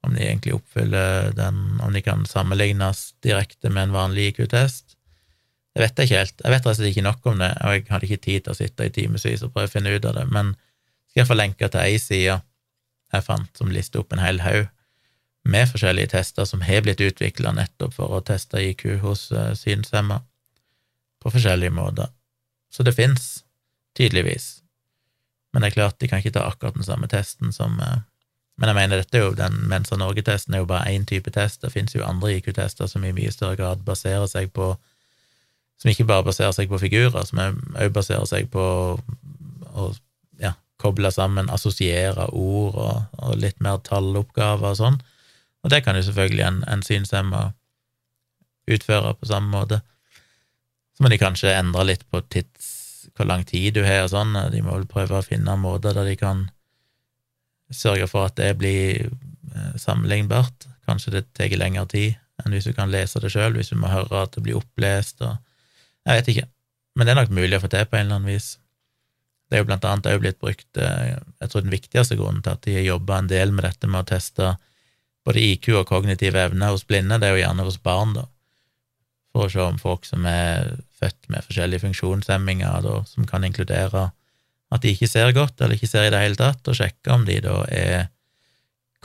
Speaker 1: om de egentlig oppfyller den, om de kan sammenlignes direkte med en vanlig IQ-test. Det vet jeg ikke helt. Jeg vet rett ikke nok om det, og jeg hadde ikke tid til å sitte i timevis og prøve å finne ut av det, men skal jeg få lenke til ei side jeg fant, som lister opp en hel haug med forskjellige tester som har blitt utvikla nettopp for å teste IQ hos uh, synshemma på forskjellige måter. Så det fins, tydeligvis. Men det er klart, de kan ikke ta akkurat den samme testen som uh, Men jeg mener, dette er jo den Mensa Norge-testen er jo bare én type test. Det fins jo andre IQ-tester som i mye større grad baserer seg på Som ikke bare baserer seg på figurer, som òg baserer seg på å ja, koble sammen, assosiere ord og, og litt mer talloppgaver og sånn. Og det kan jo selvfølgelig en, en synshemma utføre på samme måte. Så må de kanskje endre litt på tids, hvor lang tid du har og sånn. De må vel prøve å finne måter der de kan sørge for at det blir eh, sammenlignbart. Kanskje det tar lengre tid enn hvis du kan lese det sjøl, hvis du må høre at det blir opplest og Jeg vet ikke, men det er nok mulig å få til på en eller annen vis. Det er jo blant annet òg blitt brukt eh, Jeg tror den viktigste grunnen til at de har jobba en del med dette med å teste både IQ og kognitive evner hos blinde, det er jo gjerne hos barn, da, for å se om folk som er født med forskjellige funksjonshemminger, da, som kan inkludere at de ikke ser godt, eller ikke ser i det hele tatt, og sjekke om de da er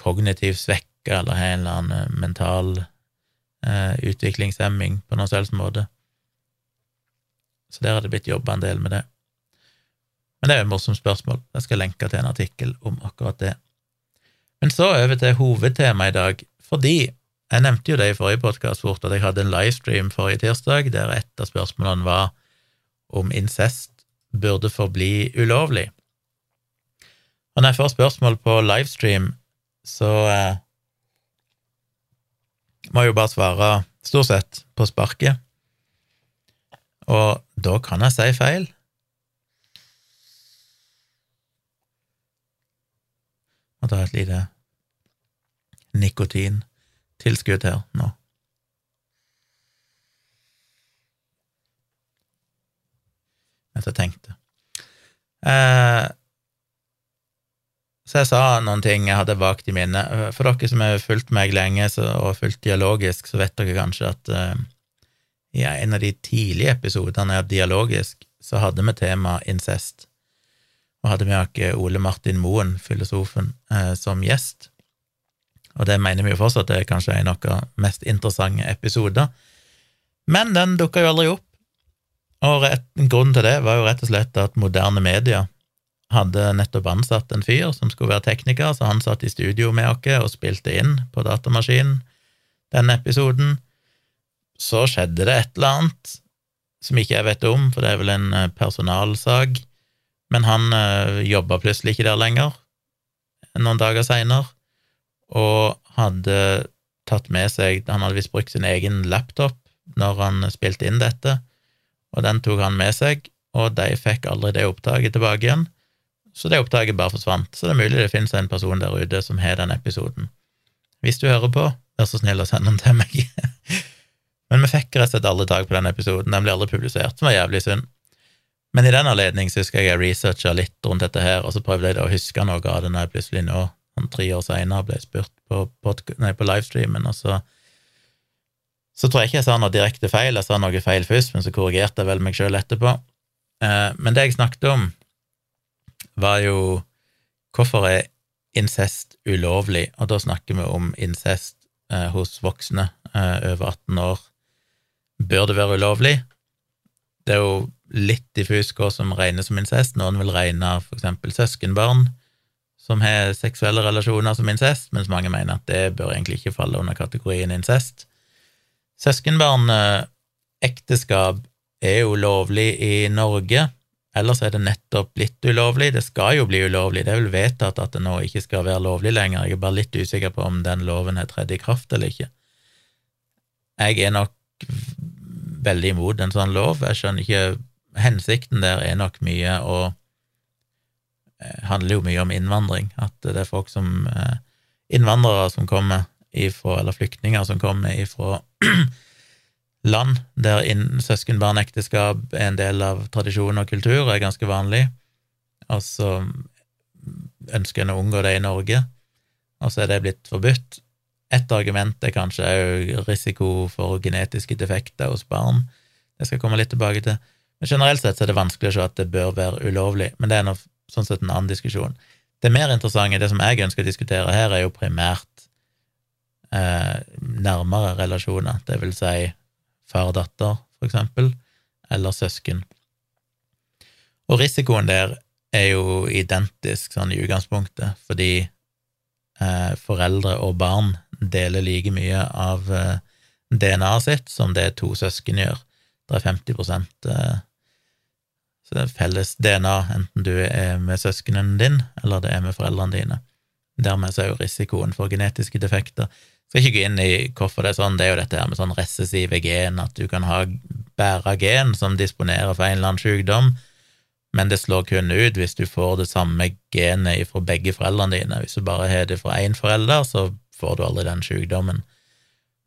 Speaker 1: kognitivt svekka eller har en eller annen eh, mental eh, utviklingshemming på noen selvs måte. Så der har det blitt jobba en del med det. Men det er jo et morsomt spørsmål. Jeg skal lenke til en artikkel om akkurat det. Men så over til hovedtemaet i dag, fordi jeg nevnte jo det i forrige podkast fort, at jeg hadde en livestream forrige tirsdag der et av spørsmålene var om incest burde forbli ulovlig. Og når jeg får spørsmål på livestream, så eh, må jeg jo bare svare stort sett på sparket. Og da kan jeg si feil. Ta et lite nikotintilskudd her nå. mens jeg tenkte. Eh, så jeg sa noen ting jeg hadde vagt i minnet. For dere som har fulgt meg lenge så, og fulgt dialogisk, så vet dere kanskje at eh, i en av de tidlige episodene av Dialogisk så hadde vi tema incest, og hadde med oss Ole Martin Moen, filosofen, uh, som gjest. Og det mener vi jo fortsatt det er kanskje en av mest interessante episoder. Men den dukka jo aldri opp, og rett, grunnen til det var jo rett og slett at moderne media hadde nettopp ansatt en fyr som skulle være tekniker, så han satt i studio med oss og spilte inn på datamaskinen denne episoden. Så skjedde det et eller annet som ikke jeg vet om, for det er vel en eh, personalsak, men han øh, eh, jobba plutselig ikke der lenger noen dager seinere, og hadde tatt med seg Han hadde visst brukt sin egen laptop når han spilte inn dette, og den tok han med seg, og de fikk aldri det opptaket tilbake igjen, så det opptaket bare forsvant. Så det er mulig det finnes en person der ute som har den episoden. Hvis du hører på, vær så snill å sende den til meg. Men vi fikk rett og slett aldri tak på den episoden, den ble aldri publisert, som var jævlig synd. Men i den anledning husker jeg jeg researcha litt rundt dette her, og så prøvde jeg å huske noe av det når jeg plutselig nå, sånn tre år seinere, ble spurt på, nei, på livestreamen, og så så tror jeg ikke jeg sa noe direkte feil, jeg sa noe feil først, men så korrigerte jeg vel meg sjøl etterpå. Eh, men det jeg snakket om, var jo hvorfor er incest ulovlig, og da snakker vi om incest eh, hos voksne eh, over 18 år. Bør det være ulovlig? Det er jo litt diffus hva som regnes som incest. Noen vil regne eksempel søskenbarn som har seksuelle relasjoner som incest, mens mange mener at det bør egentlig ikke falle under kategorien incest. Søskenbarnekteskap er jo lovlig i Norge, ellers er det nettopp blitt ulovlig. Det skal jo bli ulovlig, det er vel vedtatt at det nå ikke skal være lovlig lenger. Jeg er bare litt usikker på om den loven har tredd i kraft eller ikke. Jeg er nok veldig imot en sånn lov. Jeg skjønner ikke Hensikten der er nok mye å eh, handler jo mye om innvandring, at det er folk som eh, innvandrere som kommer ifra, eller flyktninger som kommer ifra land der søskenbarnekteskap er en del av tradisjon og kultur er ganske vanlig, og så ønsker en å unngå det i Norge, og så er det blitt forbudt. Et argument er kanskje òg risiko for genetiske defekter hos barn. Det skal jeg komme litt tilbake til. Men generelt sett er det vanskelig å se at det bør være ulovlig, men det er noe, sånn sett en annen diskusjon. Det mer interessante, det som jeg ønsker å diskutere her, er jo primært eh, nærmere relasjoner, det vil si far-datter, for eksempel, eller søsken. Og risikoen der er jo identisk sånn i utgangspunktet, fordi eh, foreldre og barn deler like mye av eh, DNA-et sitt som det to søsken gjør. Det er 50 eh, så det er felles DNA, enten du er med søskenen din, eller det er med foreldrene dine. Dermed så er jo risikoen for genetiske defekter skal ikke gå inn i hvorfor det er sånn, det er jo dette her med sånn recessive gen, at du kan ha bæra gen som disponerer for en eller annen sykdom, men det slår kun ut hvis du får det samme genet fra begge foreldrene dine. Hvis du bare har det fra én forelder, så får du aldri den sykdommen.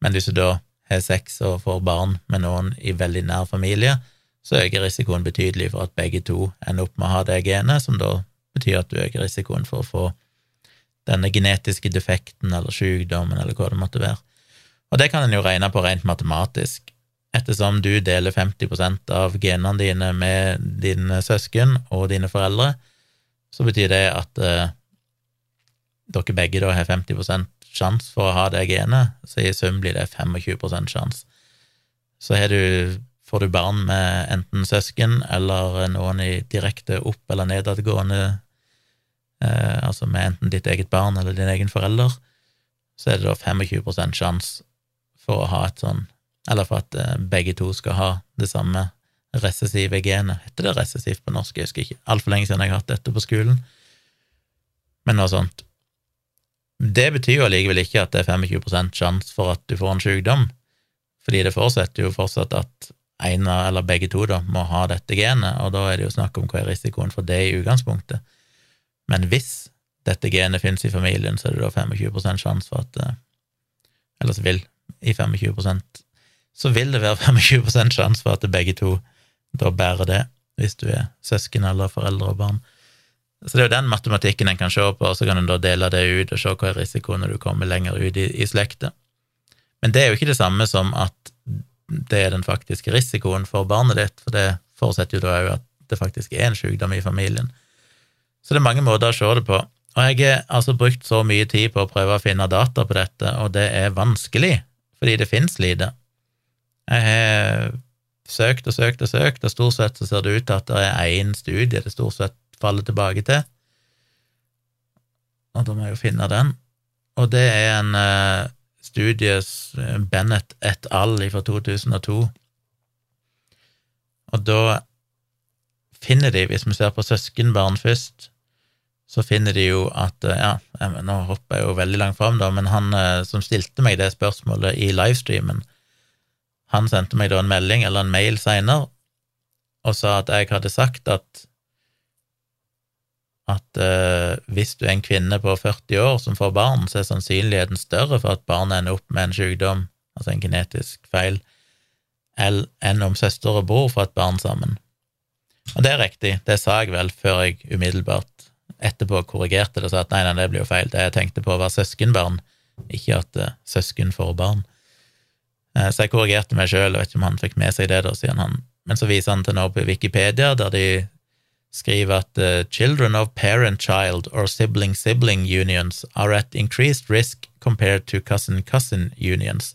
Speaker 1: Men hvis du da har sex og får barn med noen i veldig nær familie, så øker risikoen betydelig for at begge to ender opp med å ha det genet, som da betyr at du øker risikoen for å få denne genetiske defekten eller sykdommen eller hva det måtte være. Og det kan en jo regne på rent matematisk. ettersom du deler 50% av genene dine med dine søsken og dine foreldre, så betyr det at eh, dere begge da har 50% sjanse for å ha det genet, så i sum blir det 25% sjanse. Så har du, får du barn med enten søsken eller noen i direkte opp- eller nedadgående eh, Altså med enten ditt eget barn eller din egen forelder, så er det da 25 sjanse for å ha et sånn Eller for at eh, begge to skal ha det samme recessive genet. Heter det recessivt på norsk? Jeg husker ikke. Altfor lenge siden jeg har hatt dette på skolen. Men noe sånt. Det betyr jo allikevel ikke at det er 25% sjanse for at du får en sykdom, fordi det forutsetter jo fortsatt at en eller begge to da må ha dette genet, og da er det jo snakk om hva er risikoen for det i utgangspunktet. Men hvis dette genet finnes i familien, så er det da 25 sjanse for at eh, Eller så vil i 25% så vil det være 25% sjanse for at begge to da bærer det, hvis du er søsken eller foreldre og barn. Så det er jo den matematikken en kan se på, og så kan en da dele det ut og se hva er risikoen når du kommer lenger ut i, i slekta. Men det er jo ikke det samme som at det er den faktiske risikoen for barnet ditt, for det forutsetter jo da òg at det faktisk er en sykdom i familien. Så det er mange måter å se det på. Og jeg har altså brukt så mye tid på å prøve å finne data på dette, og det er vanskelig, fordi det finnes lite. Jeg har søkt og søkt og søkt, og stort sett så ser det ut til at det er én studie det stort sett faller tilbake til. Og da må jeg jo finne den. Og det er en uh, studie eh, Bennett et al. fra 2002. Og da finner de, hvis vi ser på søskenbarn først, så finner de jo at eh, Ja, nå hopper jeg jo veldig langt fram, da, men han som stilte meg det spørsmålet i livestreamen, han sendte meg da en melding eller en mail seinere og sa at jeg hadde sagt at at uh, hvis du er en kvinne på 40 år som får barn, så er sannsynligheten større for at barnet ender opp med en sykdom, altså en genetisk feil, enn om søster og bror får et barn sammen. Og det er riktig, det sa jeg vel før jeg umiddelbart etterpå korrigerte det og sa at nei, nei, det blir jo feil, det jeg tenkte på var søskenbarn, ikke at uh, søsken får barn. Uh, så jeg korrigerte meg sjøl, vet ikke om han fikk med seg det, da, siden han Men så viser han til nå på Wikipedia, der de skriver at uh, children of parent-child or sibling-sibling unions are at increased risk compared to cousin-cousin unions.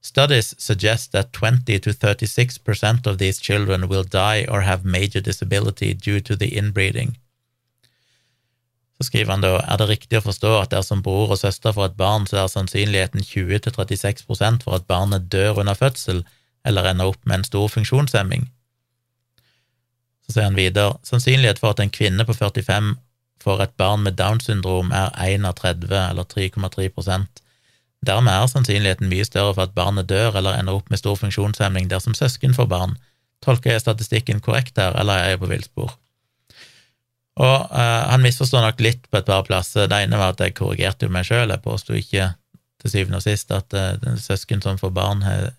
Speaker 1: Studies suggest that 20 to 36 percent of these children will die or have major disability due to the inbreeding. Så skriver han da er det riktig å forstå at dersom bror og søster får et barn, så er sannsynligheten 20 til 36% for at barnet dør under fødsel eller ender opp med en stor funksjonshemming. Så sier han videre sannsynlighet for at en kvinne på 45 får et barn med Downs syndrom er 1 av 30, eller 3,3% Dermed er sannsynligheten mye større for at barnet dør eller ender opp med stor funksjonshemming dersom søsken får barn. Tolker jeg statistikken korrekt her, eller er jeg på villspor? Og uh, han misforstår nok litt på et par plasser. Det ene var at jeg korrigerte jo meg sjøl, jeg påsto ikke til syvende og sist at uh, søsken som får barn, har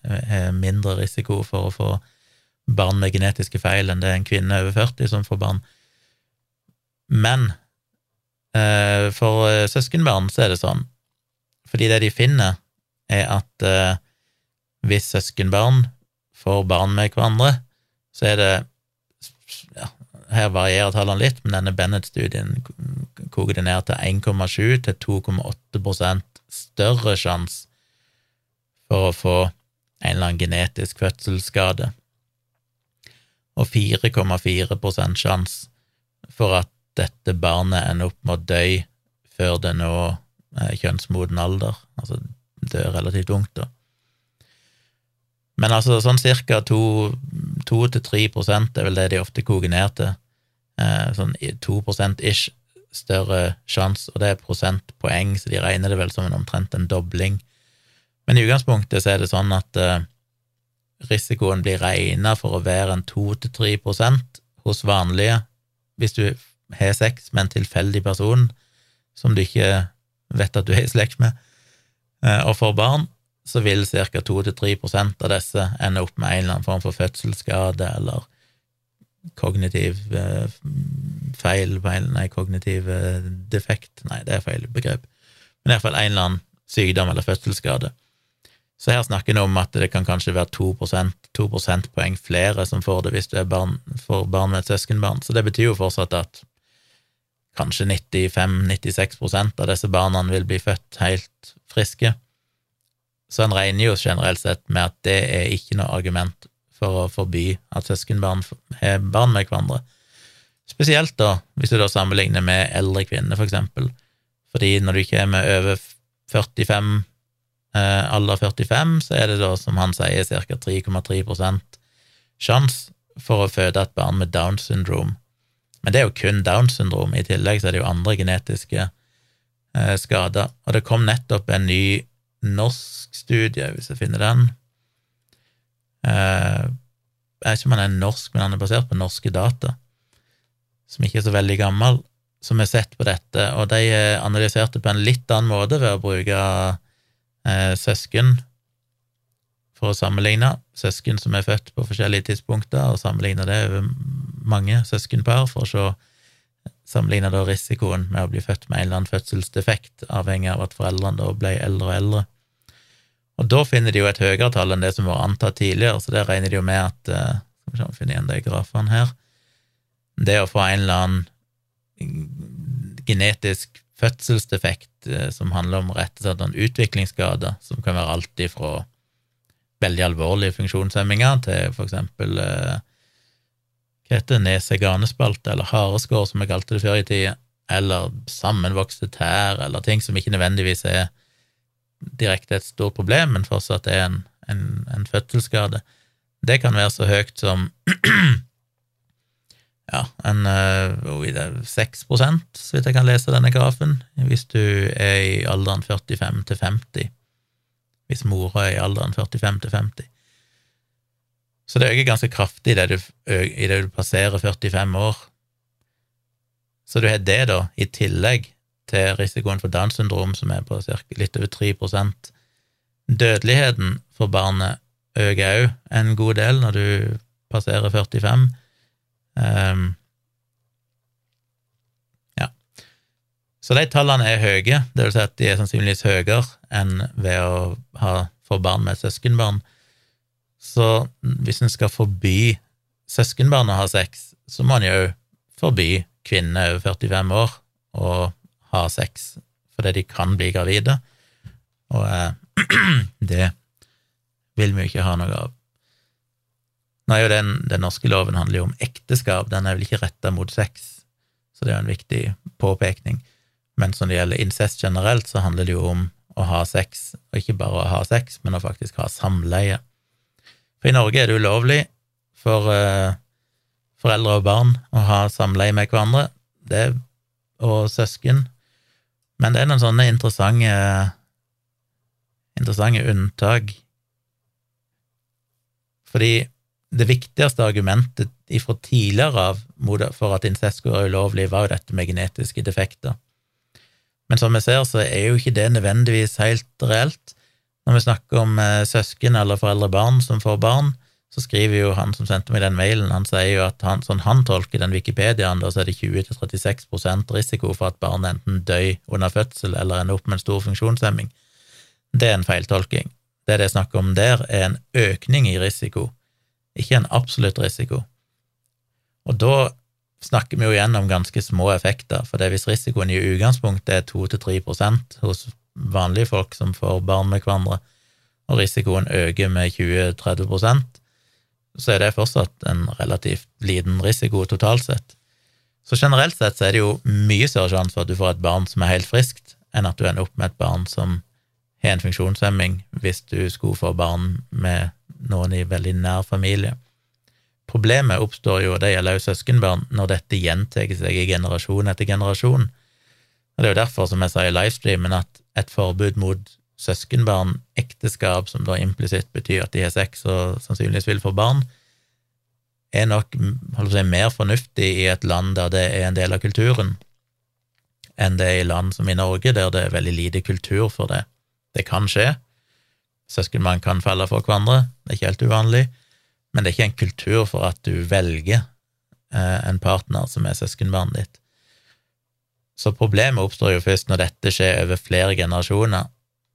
Speaker 1: mindre risiko for å få barn med genetiske feil enn det er en kvinne over 40 som får barn. Men eh, for eh, søskenbarn så er det sånn, fordi det de finner, er at eh, hvis søskenbarn får barn med hverandre, så er det ja, Her varierer tallene litt, men denne Bennett-studien koker det ned til 1,7 til 2,8 større sjanse for å få en eller annen genetisk fødselsskade og 4,4 sjanse for at dette barnet ender opp med å dø før det nå eh, kjønnsmoden alder, altså dør relativt ungt, da. Men altså sånn cirka 2-3% er vel det de ofte koker ned til. Eh, sånn 2 ish større sjanse, og det er prosentpoeng, så de regner det vel som en omtrent en dobling. Men i utgangspunktet så er det sånn at eh, risikoen blir regna for å være en 2-3 hos vanlige hvis du har sex med en tilfeldig person som du ikke vet at du er i slekt med, eh, og får barn, så vil ca. 2-3% av disse ende opp med en eller annen form for fødselsskade eller kognitiv eh, feil Nei, kognitiv eh, defekt Nei, det er feil begrep. Men iallfall en eller annen sykdom eller fødselsskade. Så her snakker vi om at det kan kanskje være 2%, 2 prosentpoeng flere som får det hvis du barn, får barn med et søskenbarn. Så det betyr jo fortsatt at kanskje 95-96% av disse barna vil bli født helt friske. Så en regner jo generelt sett med at det er ikke noe argument for å forby at søskenbarn har barn med hverandre. Spesielt da, hvis du da sammenligner med eldre kvinner, for eksempel. Fordi når du ikke er med over 45 eh, alder 45, så er det da, som han sier, ca. 3,3% sjanse for å føde et barn med Downs syndrom. Men det er jo kun Downs syndrom, i tillegg så er det jo andre genetiske eh, skader. Og det kom nettopp en ny norsk studie, hvis jeg finner den. Eh, jeg vet ikke om han er norsk, men han er basert på norske data, som ikke er så veldig gammel, som har sett på dette, og de analyserte på en litt annen måte ved å bruke eh, søsken for å sammenligne søsken som er født på forskjellige tidspunkter, og sammenligne det over mange søskenpar for å se sammenligne da risikoen med å bli født med en eller annen fødselsdefekt, avhengig av at foreldrene da ble eldre og eldre. Og da finner de jo et høyere tall enn det som var antatt tidligere, så det regner de jo med at eh, Skal vi finner igjen de grafene her. Det å få en eller annen genetisk fødselsdefekt som handler om rett og slett en utviklingsskade, som kan være alt ifra veldig alvorlige funksjonshemminger til for eksempel eh, hva heter det, nese-ganespalte, eller hareskår, som jeg kalte det før i tida, eller sammenvokste tær, eller ting som ikke nødvendigvis er direkte et stort problem, men fortsatt er en, en, en fødselsskade. Det kan være så høyt som ja, en uh, 6 så vidt jeg kan lese denne grafen, hvis du er i alderen 45 til 50. Hvis mora er i alderen 45 til 50. Så det øker ganske kraftig idet du, i det du passerer 45 år. Så du har det, da, i tillegg til risikoen for Downs syndrom, som er på cirka, litt over 3 Dødeligheten for barnet øker òg en god del når du passerer 45 Um, ja. Så de tallene er høye, det vil si at de er sannsynligvis høyere enn ved å ha, få barn med søskenbarn. Så hvis en skal forby søskenbarn å ha sex, så må en jo forby kvinner over 45 år å ha sex fordi de kan bli gravide, og eh, det vil vi jo ikke ha noe av. Nå er jo den, den norske loven handler jo om ekteskap, den er vel ikke retta mot sex, så det er jo en viktig påpekning. Men når det gjelder incest generelt, så handler det jo om å ha sex, og ikke bare å ha sex, men å faktisk ha samleie. For i Norge er det ulovlig for uh, foreldre og barn å ha samleie med hverandre, det, og søsken, men det er noen sånne interessante, interessante unntak. Fordi det viktigste argumentet fra tidligere av for at skulle være ulovlig, var jo dette med genetiske defekter. Men som vi ser, så er jo ikke det nødvendigvis helt reelt. Når vi snakker om eh, søsken eller foreldre-barn som får barn, så skriver jo han som sendte meg den mailen, han sier jo at han, sånn han tolker den Wikipediaen, så er det 20-36% risiko for at barnet enten dør under fødsel eller ender opp med en stor funksjonshemming. Det er en feiltolking. Det det er snakk om der, er en økning i risiko ikke en absolutt risiko. Og da snakker vi jo igjen om ganske små effekter, for hvis risikoen i utgangspunktet er 2-3% hos vanlige folk som får barn med hverandre, og risikoen øker med 20-30% så er det fortsatt en relativt liten risiko totalt sett. Så generelt sett så er det jo mye større sjanse for at du får et barn som er helt friskt, enn at du ender opp med et barn som har en funksjonshemming, hvis du skulle få barn med noen i veldig nær familie. Problemet oppstår jo, det gjelder jo søskenbarn, når dette gjentar seg i generasjon etter generasjon. Og Det er jo derfor, som jeg sa i livestreamen, at et forbud mot søskenbarn, ekteskap, som da implisitt betyr at de har sex og sannsynligvis vil få barn, er nok si, mer fornuftig i et land der det er en del av kulturen, enn det er i land som i Norge, der det er veldig lite kultur for det. Det kan skje, Søskenbarn kan falle for hverandre, det er ikke helt uvanlig, men det er ikke en kultur for at du velger eh, en partner som er søskenbarnet ditt. Så problemet oppstår jo først når dette skjer over flere generasjoner,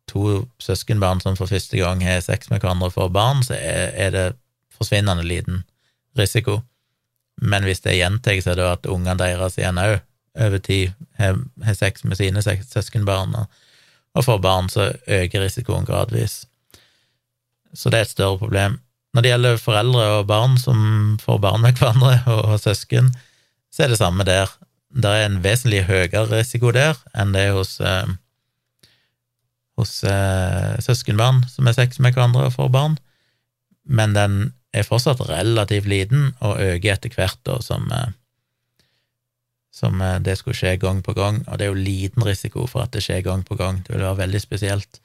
Speaker 1: to søskenbarn som for første gang har sex med hverandre og får barn, så er, det forsvinnende liten risiko. Men hvis det gjentar seg da at ungene deres igjen òg over tid har, sex med sine søskenbarn og får barn, så øker risikoen gradvis. Så det er et større problem. Når det gjelder foreldre og barn som får barn med hverandre, og, søsken, så er det samme der. Det er en vesentlig høyere risiko der enn det er hos, eh, hos eh, søskenbarn som har sex med hverandre og får barn, men den er fortsatt relativt liten og øker etter hvert da, som, eh, som eh, det skulle skje gang på gang, og det er jo liten risiko for at det skjer gang på gang. Det vil være veldig spesielt.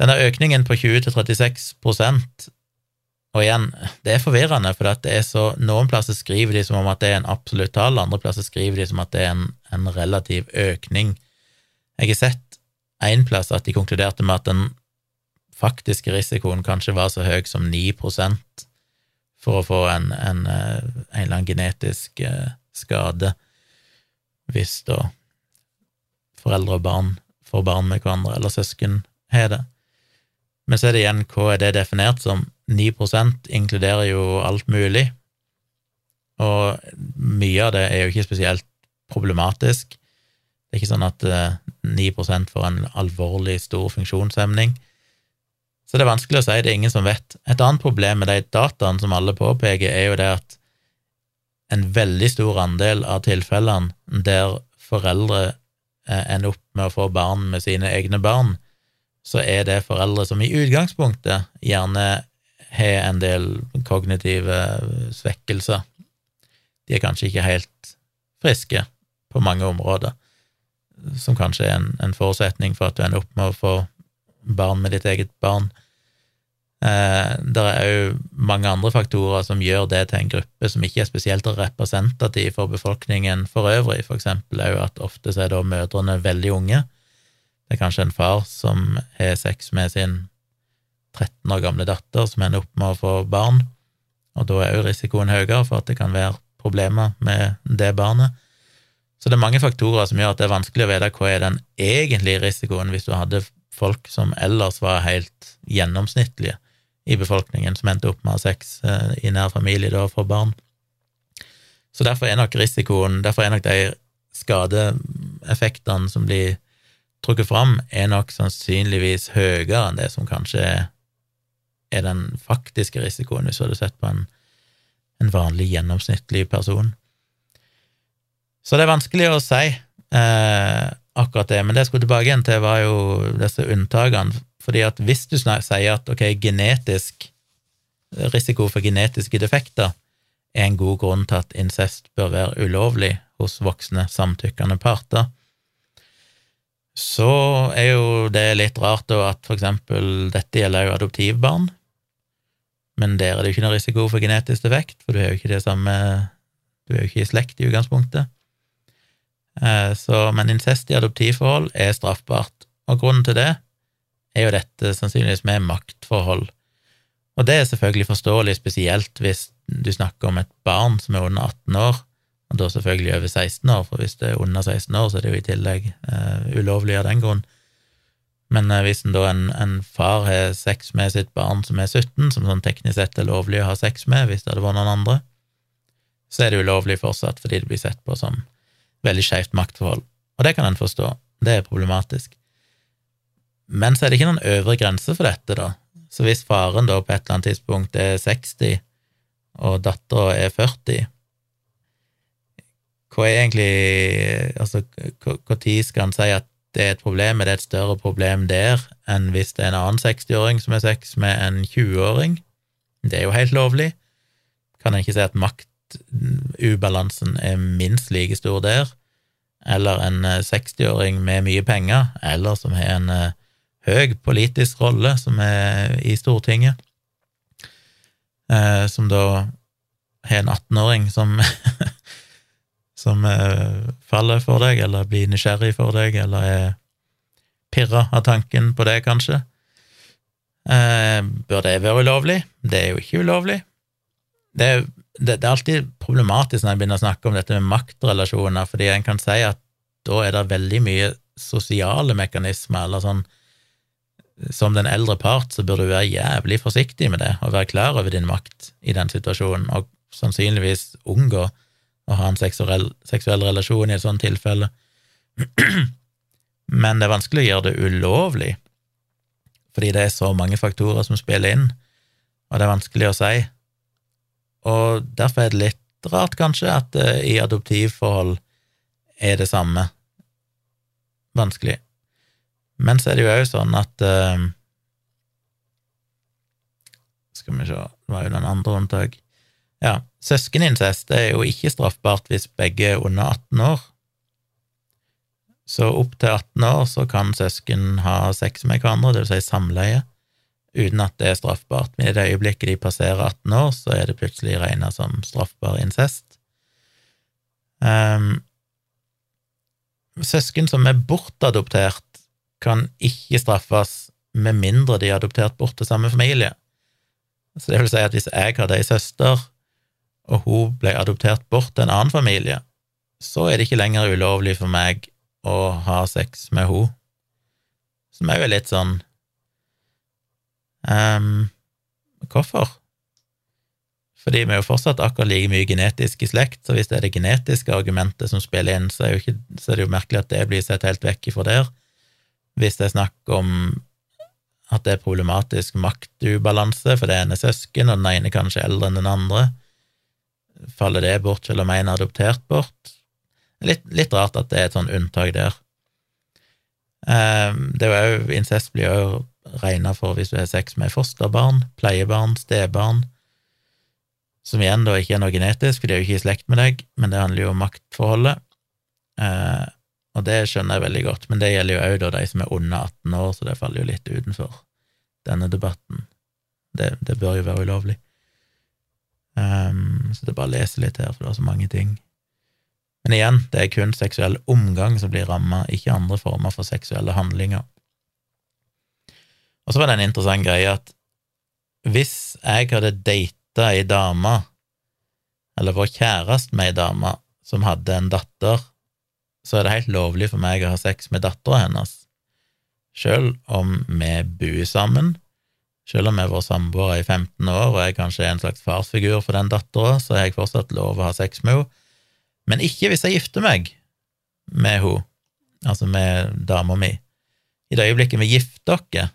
Speaker 1: Denne økningen på 20-36% og igjen, det er forvirrende, for det er så, noen plasser skriver de som om at det er en absolutt tall, andre plasser skriver de som at det er en, en relativ økning. Jeg har sett én plass at de konkluderte med at den faktiske risikoen kanskje var så høy som 9% for å få en, en, eh, en eller annen genetisk eh, skade hvis da foreldre og barn får barn med hverandre, eller søsken har det. Men så er det igjen, hva er det definert som? 9 inkluderer jo alt mulig, og mye av det er jo ikke spesielt problematisk. Det er ikke sånn at 9 eh, får en alvorlig stor funksjonshemning. Så det er vanskelig å si, det er ingen som vet. Et annet problem med de dataene som alle påpeker, er jo det at en veldig stor andel av tilfellene der foreldre eh, ender opp med å få barn med sine egne barn, så er det foreldre som i utgangspunktet gjerne har en del kognitive svekkelser. De er kanskje ikke helt friske på mange områder, som kanskje er en, en forutsetning for at du ender opp med å få barn med ditt eget barn. Eh, det er òg mange andre faktorer som gjør det til en gruppe som ikke er spesielt representativ for befolkningen for øvrig, for eksempel òg at ofte så er da mødrene veldig unge. Det er kanskje en far som har sex med sin 13 år gamle datter som ender opp med å få barn, og da er òg risikoen høyere for at det kan være problemer med det barnet. Så det er mange faktorer som gjør at det er vanskelig å vite hva er den egentlige risikoen hvis du hadde folk som ellers var helt gjennomsnittlige i befolkningen som endte opp med å ha sex eh, i nær familie da for barn. Så derfor er nok risikoen, derfor er nok de skadeeffektene som blir trukket fram, er nok sannsynligvis høyere enn det som kanskje er den faktiske risikoen hvis du hadde sett på en, en vanlig, gjennomsnittlig person. Så det er vanskelig å si eh, akkurat det, men det jeg skulle tilbake igjen til, var jo disse unntakene fordi at hvis du sier at ok, genetisk risiko for genetiske defekter er en god grunn til at incest bør være ulovlig hos voksne, samtykkende parter, så er jo det litt rart da at for eksempel dette gjelder jo adoptivbarn, men der er det jo ikke noe risiko for genetisk defekt, for du er jo ikke det samme Du er jo ikke i slekt i utgangspunktet. Eh, så, men incest i adoptivforhold er straffbart, og grunnen til det er jo dette sannsynligvis med maktforhold. Og det er selvfølgelig forståelig, spesielt hvis du snakker om et barn som er under 18 år, og da selvfølgelig over 16 år, for hvis det er under 16 år, så er det jo i tillegg eh, ulovlig av den grunn. Men eh, hvis en da en, en, far har sex med sitt barn som er 17, som sånn teknisk sett er lovlig å ha sex med hvis det hadde vært noen andre, så er det ulovlig fortsatt fordi det blir sett på som veldig skeivt maktforhold. Og det kan en forstå, det er problematisk. Men så er det ikke noen øvre grense for dette, da. Så hvis faren da på et eller annet tidspunkt er 60, og dattera er 40, hva er egentlig Altså, når skal han si at det er et problem? Er det et større problem der enn hvis det er en annen 60-åring som er sex med en 20-åring? Det er jo helt lovlig. Kan en ikke si at maktubalansen er minst like stor der? Eller en 60-åring med mye penger, eller som har en eh, høy politisk rolle, som er i Stortinget, eh, som da har en 18-åring som som eh, faller for deg, eller blir nysgjerrig for deg, eller er pirra av tanken på det, kanskje. Eh, bør det være ulovlig? Det er jo ikke ulovlig. Det er, det, det er alltid problematisk når en begynner å snakke om dette med maktrelasjoner, fordi en kan si at da er det veldig mye sosiale mekanismer, eller sånn som den eldre part så burde du være jævlig forsiktig med det, og være klar over din makt i den situasjonen, og sannsynligvis unngå å ha en seksuell, seksuell relasjon i et sånt tilfelle. Men det er vanskelig å gjøre det ulovlig, fordi det er så mange faktorer som spiller inn, og det er vanskelig å si. Og derfor er det litt rart, kanskje, at det i adoptivforhold er det samme. Vanskelig. Men så er det jo òg sånn at uh, Skal vi se, det var jo den andre unntak. Ja, søskenincest er jo ikke straffbart hvis begge er under 18 år. Så opp til 18 år så kan søsken ha sex med hverandre, vil si samleie, uten at det er straffbart. Men i det øyeblikket de passerer 18 år, så er det plutselig regna som straffbar incest. Um, søsken som er bortadoptert, kan ikke straffes med mindre de er adoptert bort til samme familie. Så det vil si at hvis jeg hadde ei søster, og hun ble adoptert bort til en annen familie, så er det ikke lenger ulovlig for meg å ha sex med hun, Som er jo litt sånn um, Hvorfor? Fordi vi er jo fortsatt akkurat like mye genetisk i slekt, så hvis det er det genetiske argumentet som spiller inn, så er, ikke, så er det jo merkelig at det blir sett helt vekk ifra der. Hvis det er snakk om at det er problematisk maktubalanse, for det ene er søsken, og den ene kanskje eldre enn den andre, faller det bort selv om en er adoptert bort? Litt, litt rart at det er et sånn unntak der. Um, det er jo, Incest blir jo regna for hvis du har sex med fosterbarn, pleiebarn, stebarn, som igjen da ikke er noe genetisk, for de er jo ikke i slekt med deg, men det handler jo om maktforholdet. Uh, og det skjønner jeg veldig godt, men det gjelder jo òg de som er under 18 år, så det faller jo litt utenfor denne debatten. Det, det bør jo være ulovlig. Um, så det er bare å lese litt her, for det er så mange ting. Men igjen, det er kun seksuell omgang som blir ramma, ikke andre former for seksuelle handlinger. Og så var det en interessant greie at hvis jeg hadde data ei dame, eller var kjæreste med ei dame som hadde en datter så er det helt lovlig for meg å ha sex med dattera hennes, sjøl om vi bor sammen, sjøl om vi har vært samboere i 15 år og jeg kanskje er en slags farsfigur for den dattera, så har jeg fortsatt lov å ha sex med henne, men ikke hvis jeg gifter meg med henne, altså med dama mi. I det øyeblikket vi gifter oss,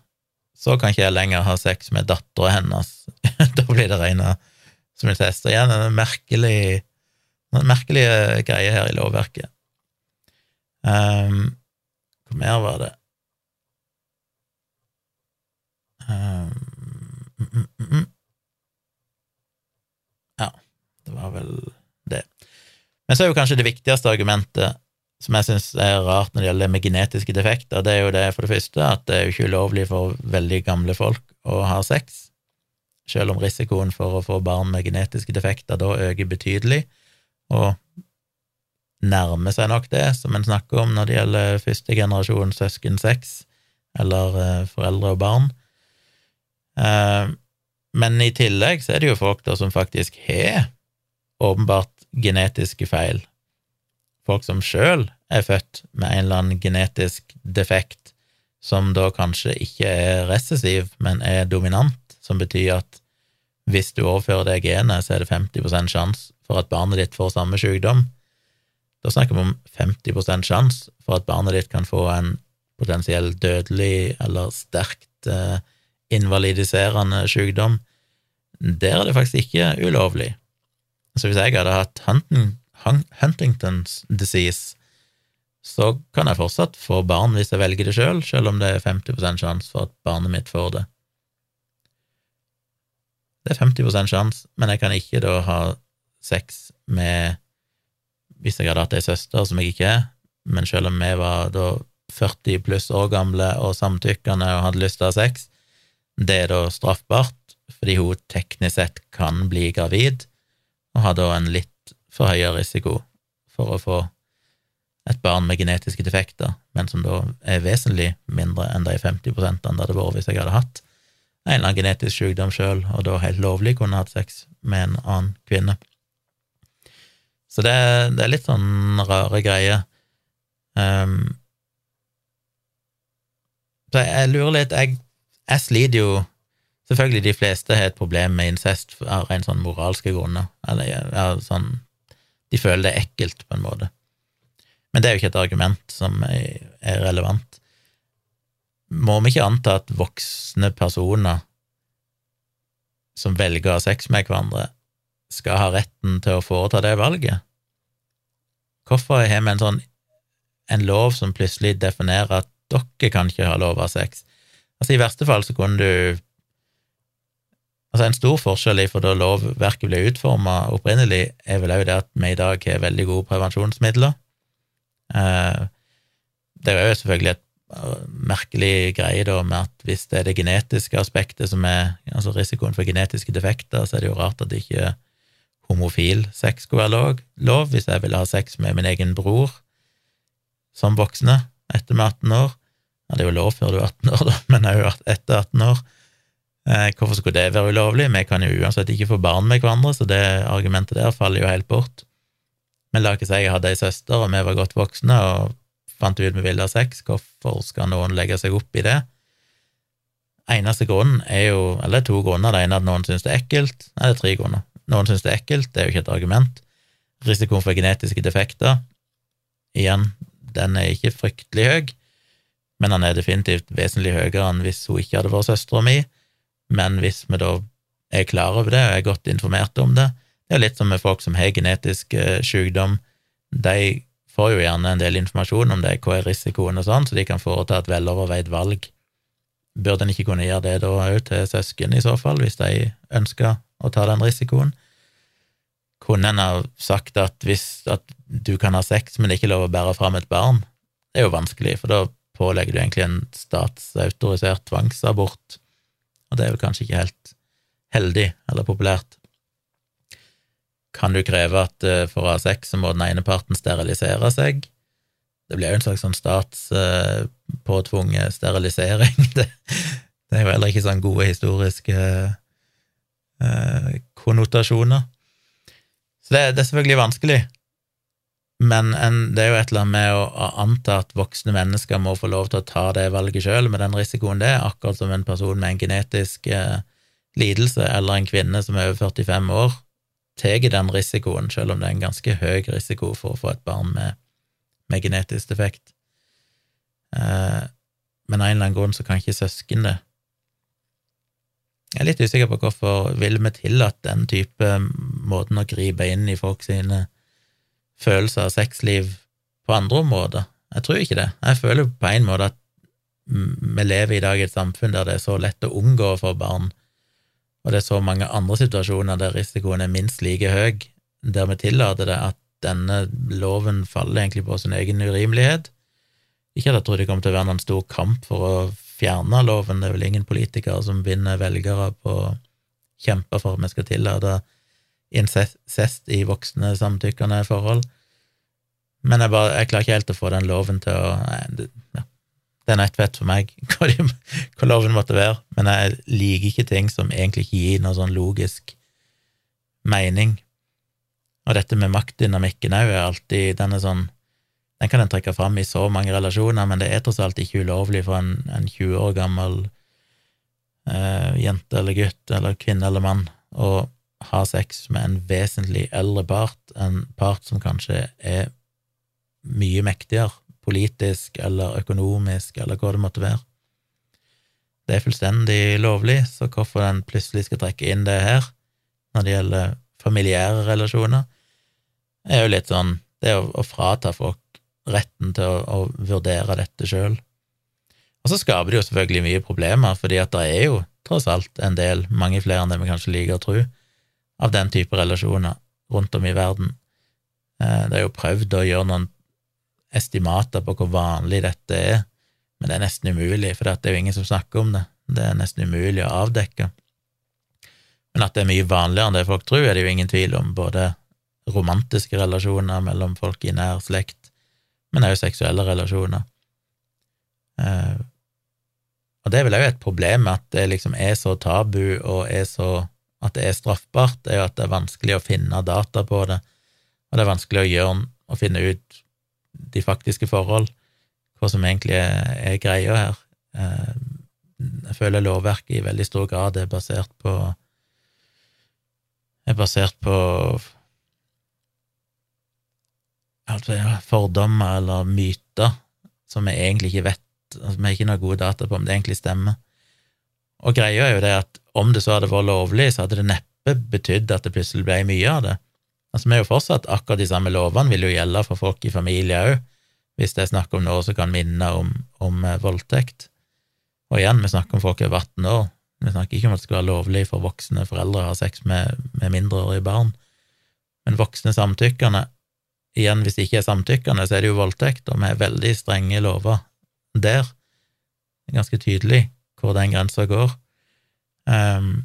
Speaker 1: så kan ikke jeg lenger ha sex med dattera hennes. da blir det regna som en test. Og igjen en merkelig, en merkelig greie her i lovverket. Um, hva mer var det? Um, mm, mm, mm. Ja, det var vel det. Men så er jo kanskje det viktigste argumentet som jeg syns er rart når det gjelder med genetiske defekter, det er jo det for det første at det er jo ikke ulovlig for veldig gamle folk å ha sex, selv om risikoen for å få barn med genetiske defekter da øker betydelig, og nærmer seg nok det som en snakker om når det gjelder første generasjon søsken sex, eller eh, foreldre og barn. Eh, men i tillegg så er det jo folk da som faktisk har åpenbart genetiske feil. Folk som sjøl er født med en eller annen genetisk defekt, som da kanskje ikke er recessiv, men er dominant, som betyr at hvis du overfører det genet, så er det 50% sjanse for at barnet ditt får samme sykdom. Da snakker vi om 50% sjanse for at barnet ditt kan få en potensiell dødelig eller sterkt eh, invalidiserende sykdom. Der er det faktisk ikke ulovlig. Så hvis jeg hadde hatt Huntingtons disease, så kan jeg fortsatt få barn hvis jeg velger det sjøl, selv, selv om det er 50% sjanse for at barnet mitt får det. Det er 50% sjanse, men jeg kan ikke da ha sex med hvis jeg hadde hatt ei søster som jeg ikke er, men selv om vi var da 40 pluss år gamle og samtykkende og hadde lyst til å ha sex, det er da straffbart, fordi hun teknisk sett kan bli gravid og har da en litt for høyere risiko for å få et barn med genetiske defekter, men som da er vesentlig mindre enn de 50 prosentene det hadde vært hvis jeg hadde hatt en eller annen genetisk sykdom sjøl, og da helt lovlig kunne hatt sex med en annen kvinne. Så det, det er litt sånn rare greier. Um, så jeg, lurer litt Jeg jeg sliter jo Selvfølgelig, de fleste har et problem med incest av rent sånn moralske grunner, eller sånn De føler det er ekkelt, på en måte. Men det er jo ikke et argument som er relevant. Må vi ikke anta at voksne personer som velger å ha sex med hverandre, skal ha retten til å foreta det valget? Hvorfor har vi en sånn en lov som plutselig definerer at dere kan ikke ha lov av sex? Altså, i verste fall så kunne du Altså, en stor forskjell i for da lovverket ble utforma opprinnelig, er vel òg det at vi i dag har veldig gode prevensjonsmidler. Eh, det er jo selvfølgelig et eh, merkelig greie da med at hvis det er det genetiske aspektet som er altså risikoen for genetiske defekter, så er det jo rart at ikke homofil sex skulle være lov. Hvis jeg ville ha sex med min egen bror som voksne etter 18 år, ja, det er jo lov før du er 18 år, da, men òg etter 18 år. Eh, hvorfor skulle det være ulovlig? Vi kan jo uansett ikke få barn med hverandre, så det argumentet der faller jo helt bort. Men la ikke si jeg hadde ei søster, og vi var godt voksne, og fant ut vi ville ha sex, hvorfor skal noen legge seg opp i det? Eneste grunnen er jo, eller to grunner, det ene er at noen syns det er ekkelt, nei, det er tre grunner. Noen syns det er ekkelt, det er jo ikke et argument. Risikoen for genetiske defekter, igjen, den er ikke fryktelig høy men han er definitivt vesentlig høyere enn hvis hun ikke hadde vært søstera mi. Men hvis vi da er klar over det og er godt informert om det Det er litt som med folk som har genetisk eh, sykdom. De får jo gjerne en del informasjon om det, hva er risikoen og sånn, så de kan foreta et veloverveid valg. Burde en ikke kunne gjøre det da òg til søsken, i så fall, hvis de ønsker å ta den risikoen? Kunne en ha sagt at hvis at du kan ha sex, men ikke lov å bære fram et barn? Det er jo vanskelig, for da pålegger du egentlig en statsautorisert tvangsabort, og det er vel kanskje ikke helt heldig eller populært. Kan du kreve at eh, for å ha sex så må den ene parten sterilisere seg? Det blir jo en slags sånn statspåtvunget eh, sterilisering. Det, det, er jo heller ikke sånn gode historiske eh, konnotasjoner. Så det, det er selvfølgelig vanskelig. Men en, det er jo et eller annet med å, å, anta at voksne mennesker må få lov til å ta det valget sjøl, med den risikoen det er, akkurat som en person med en genetisk eh, lidelse eller en kvinne som er over 45 år, tar den risikoen, selv om det er en ganske høy risiko for å få et barn med, med genetisk defekt. Eh, men av en eller annen grunn så kan ikke søsken det. Jeg er litt usikker på hvorfor vil vi tillate den type måten å gripe inn i folk sine følelse av sexliv på andre områder. Jeg tror ikke det. Jeg føler på en måte at vi lever i dag i et samfunn der det er så lett å unngå for barn, og det er så mange andre situasjoner der risikoen er minst like høy, der vi tillater det, at denne loven faller egentlig på sin egen urimelighet. Ikke at jeg tror det kommer til å være noen stor kamp for å fjerne loven, det er vel ingen politikere som vinner velgere på å kjempe for at vi skal tillate incest i voksne samtykkende forhold. Men jeg, bare, jeg klarer ikke helt å få den loven til å ja, det er nettfett for meg hva, de, hva, loven måtte være, men jeg liker ikke ting som egentlig ikke gir noe sånn logisk mening. Og dette med maktdynamikken òg er alltid Den er sånn Den kan en trekke fram i så mange relasjoner, men det er tross alt ikke ulovlig for en, en 20 år gammel eh, jente eller gutt eller kvinne eller mann å ha sex med en vesentlig eldre part, en part som kanskje er mye mektigere politisk eller økonomisk eller hva det måtte være. Det er fullstendig lovlig, så hvorfor den plutselig skal trekke inn det her når det gjelder familiære relasjoner, er jo litt sånn Det er å, frata folk retten til å, å vurdere dette sjøl. Og så skaper det jo selvfølgelig mye problemer, fordi at det er jo tross alt en del, mange flere enn det vi kanskje liker å tro, av den type relasjoner rundt om i verden. Eh, det er jo prøvd å gjøre noen estimater på hvor vanlig dette er, men det er nesten umulig, for det er jo ingen som snakker om det. Det er nesten umulig å avdekke. Men at det er mye vanligere enn det folk tror, er det jo ingen tvil om, både romantiske relasjoner mellom folk i nær slekt, men også seksuelle relasjoner. Eh, og det er vel òg et problem at det liksom er så tabu og er så at det er straffbart, er jo at det er vanskelig å finne data på det, og det er vanskelig å gjøre å finne ut de faktiske forhold, hva som egentlig er, er greia her. Eh, Jeg føler lovverket i veldig stor grad er basert på er basert på altså, fordommer eller myter som vi egentlig ikke vet, altså, vi har ikke noe gode data på om det egentlig stemmer. Og greia er jo det at om det så hadde vært lovlig, så hadde det neppe betydd at det plutselig ble mye av det. Altså, vi er jo fortsatt akkurat de samme lovene vil jo gjelde for folk i familie òg, hvis det er snakk om noe som kan minne om, om eh, voldtekt. Og igjen, vi snakker om folk over 18 år. Vi snakker ikke om at det skal være lovlig for voksne foreldre å ha sex med, med mindreårige barn. Men voksne samtykkende Igjen, hvis det ikke er samtykkende, så er det jo voldtekt, og vi har veldig strenge lover der. Er ganske tydelig hvor den grensa går. Um,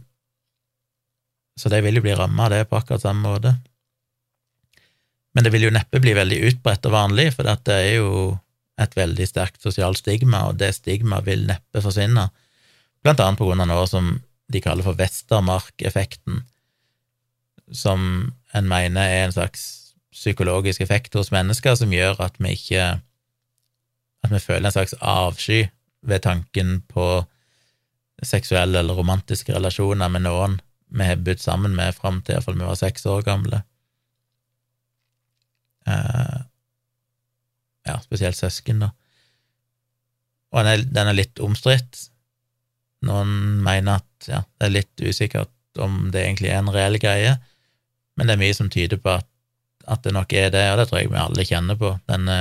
Speaker 1: så de vil jo bli ramma av det på akkurat samme måte. Men det vil jo neppe bli veldig utbredt og vanlig, for det er jo et veldig sterkt sosialt stigma, og det stigmaet vil neppe forsvinne, blant annet på grunn av noe som de kaller for Vestermark-effekten, som en mener er en slags psykologisk effekt hos mennesker som gjør at vi ikke At vi føler en slags avsky ved tanken på seksuelle eller romantiske relasjoner med noen vi har bodd sammen med fram til iallfall vi var seks år gamle. Uh, ja, spesielt søsken, da. Og den er, den er litt omstridt. Noen mener at ja, det er litt usikkert om det egentlig er en reell greie, men det er mye som tyder på at, at det nok er det, og det tror jeg vi alle kjenner på. Denne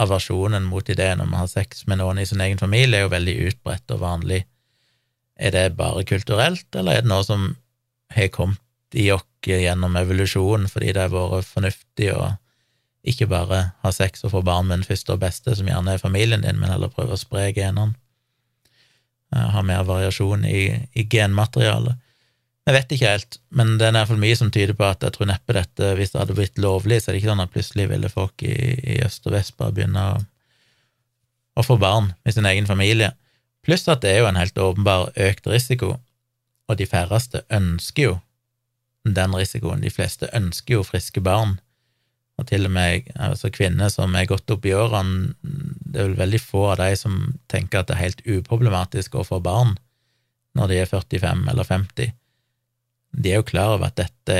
Speaker 1: aversjonen mot ideen om å ha sex med noen i sin egen familie er jo veldig utbredt og vanlig. Er det bare kulturelt, eller er det noe som har kommet i oss gjennom evolusjon fordi det har vært fornuftig å ikke bare ha sex og få barn med den første og beste, som gjerne er familien din, men heller prøve å spre genene. Ha mer variasjon i, i genmaterialet. Jeg vet ikke helt, men det er iallfall mye som tyder på at jeg tror neppe dette, hvis det hadde blitt lovlig, så er det ikke sånn at plutselig ville folk i, i øst og vest bare begynne å, å få barn med sin egen familie. Pluss at det er jo en helt åpenbar økt risiko, og de færreste ønsker jo den risikoen. De fleste ønsker jo friske barn og til og med altså kvinner som er gått opp i årene, det er vel veldig få av de som tenker at det er helt uproblematisk å få barn når de er 45 eller 50. De er jo klar over at dette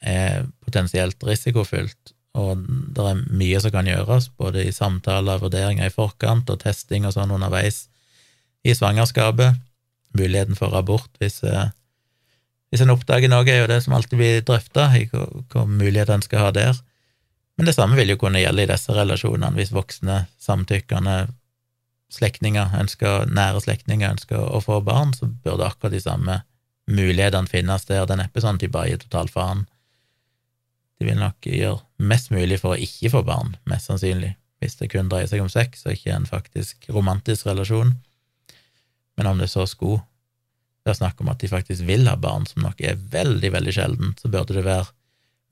Speaker 1: er potensielt risikofylt, og det er mye som kan gjøres, både i samtaler, vurderinger i forkant og testing og sånn underveis i svangerskapet. Muligheten for abort hvis, eh, hvis en oppdager noe, er jo det som alltid blir drøfta, hva mulighet en skal ha der. Men det samme vil jo kunne gjelde i disse relasjonene, hvis voksne, samtykkende slektninger, nære slektninger ønsker å få barn, så burde akkurat de samme mulighetene finnes der. Det er neppe sånn at de bare gir totalfaren. De vil nok gjøre mest mulig for å ikke få barn, mest sannsynlig, hvis det kun dreier seg om sex og ikke en faktisk romantisk relasjon. Men om det så skulle være snakk om at de faktisk vil ha barn, som nok er veldig, veldig sjeldent, så burde det være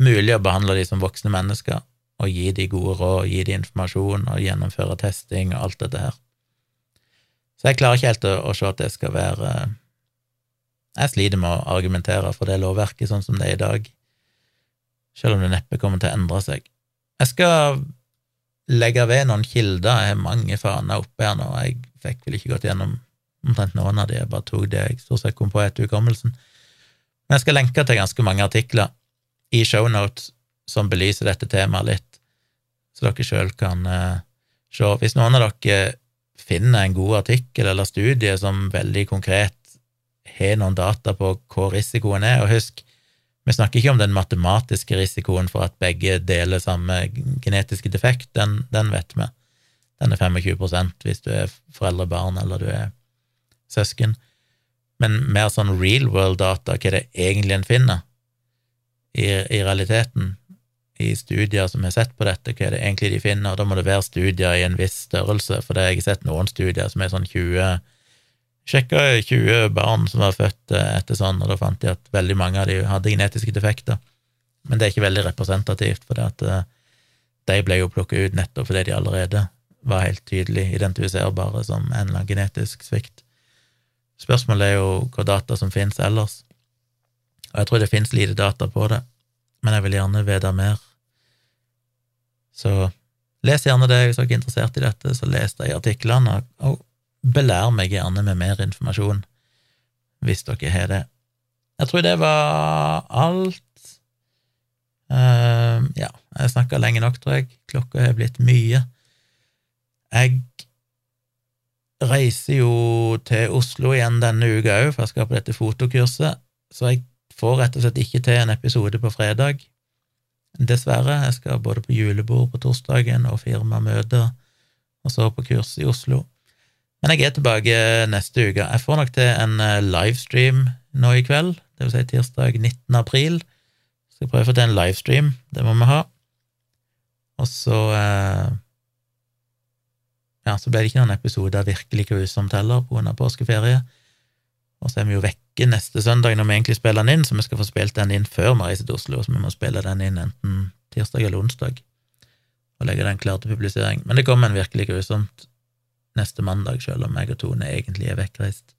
Speaker 1: mulig å behandle de som voksne mennesker, og gi de gode råd, gi de informasjon og gjennomføre testing og alt dette her. Så jeg klarer ikke helt å, se at det skal være Jeg sliter med å argumentere for det lovverket sånn som det er i dag, selv om det neppe kommer til å endre seg. Jeg skal legge ved noen kilder, jeg har mange faner oppe her nå, jeg fikk vel ikke gått gjennom omtrent noen av de, jeg bare tok det jeg stort sett kom på etter hukommelsen. Men jeg skal lenke til ganske mange artikler i shownotes som belyser dette temaet litt så dere sjøl kan uh, se. Hvis noen av dere finner en god artikkel eller studie som veldig konkret har noen data på hva risikoen er, og husk, vi snakker ikke om den matematiske risikoen for at begge deler samme genetiske defekt, den, den vet vi. Den er 25% hvis du er foreldre-barn eller du er søsken. Men mer sånn real world-data, hva det egentlig en finner i, i realiteten, i studier som har sett på dette, hva det egentlig de finner, da må det være studier i en viss størrelse, for det har jeg sett noen studier som er sånn 20 Sjekka 20 barn som var født eh, etter sånn, og da fant de at veldig mange av de hadde genetiske defekter. Men det er ikke veldig representativt, for det at eh, de ble jo plukket ut nettopp fordi de allerede var helt tydelig identifiserbare som en eller annen genetisk svikt. Spørsmålet er jo hva data som finnes ellers, og jeg tror det finnes lite data på det, men jeg vil gjerne vite mer. Så les gjerne det hvis dere er interessert i dette, så les de artiklene. Og belær meg gjerne med mer informasjon, hvis dere har det. Jeg tror det var alt. Uh, ja, jeg snakka lenge nok, tror jeg. Klokka har blitt mye. Jeg reiser jo til Oslo igjen denne uka òg, for jeg skal på dette fotokurset, så jeg får rett og slett ikke til en episode på fredag. Dessverre. Jeg skal både på julebord på torsdagen og firmamøter, og så på kurs i Oslo. Men jeg er tilbake neste uke. Jeg får nok til en eh, livestream nå i kveld, det vil si tirsdag 19. april. Skal prøve å få til en livestream, det må vi ha. Og så eh, Ja, så ble det ikke noen episode av Virkelig grusomt heller, på grunn av påskeferie. Og så er vi jo vekke neste søndag når vi egentlig spiller den inn, så vi skal få spilt den inn før vi reiser til Oslo, så vi må spille den inn enten tirsdag eller onsdag og legge den klar til publisering. Men det kommer en virkelig grusomt neste mandag, selv om meg og Tone egentlig er vekkreist.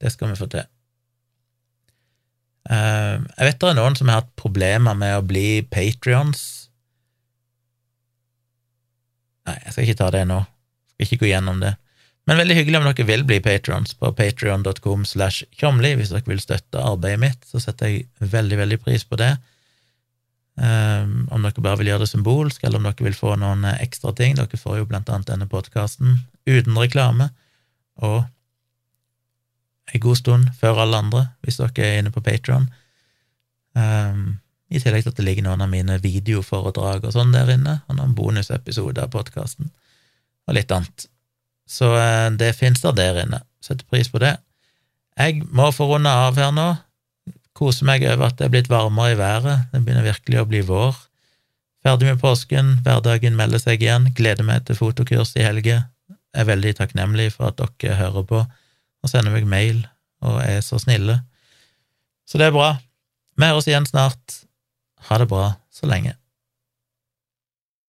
Speaker 1: Det skal vi få til. Eh, jeg vet det er noen som har hatt problemer med å bli patrions. Nei, jeg skal ikke ta det nå. Skal ikke gå gjennom det. Men veldig hyggelig om dere vil bli patrons på patrion.com slash tjomli. Hvis dere vil støtte arbeidet mitt, så setter jeg veldig, veldig pris på det. Um, om dere bare vil gjøre det symbolsk, eller om dere vil få noen ekstra ting. Dere får jo blant annet denne podkasten uten reklame, og en god stund før alle andre, hvis dere er inne på Patron. Um, I tillegg til at det ligger noen av mine videoforedrag og sånn der inne, og noen bonusepisoder av podkasten, og litt annet. Så eh, det finnes der der inne. Setter pris på det. Jeg må få runde av her nå. Kose meg over at det er blitt varmere i været. Det begynner virkelig å bli vår. Ferdig med påsken, hverdagen melder seg igjen. Gleder meg til fotokurs i helge. Er veldig takknemlig for at dere hører på og sender meg mail og er så snille. Så det er bra. Vi høres igjen snart. Ha det bra så lenge.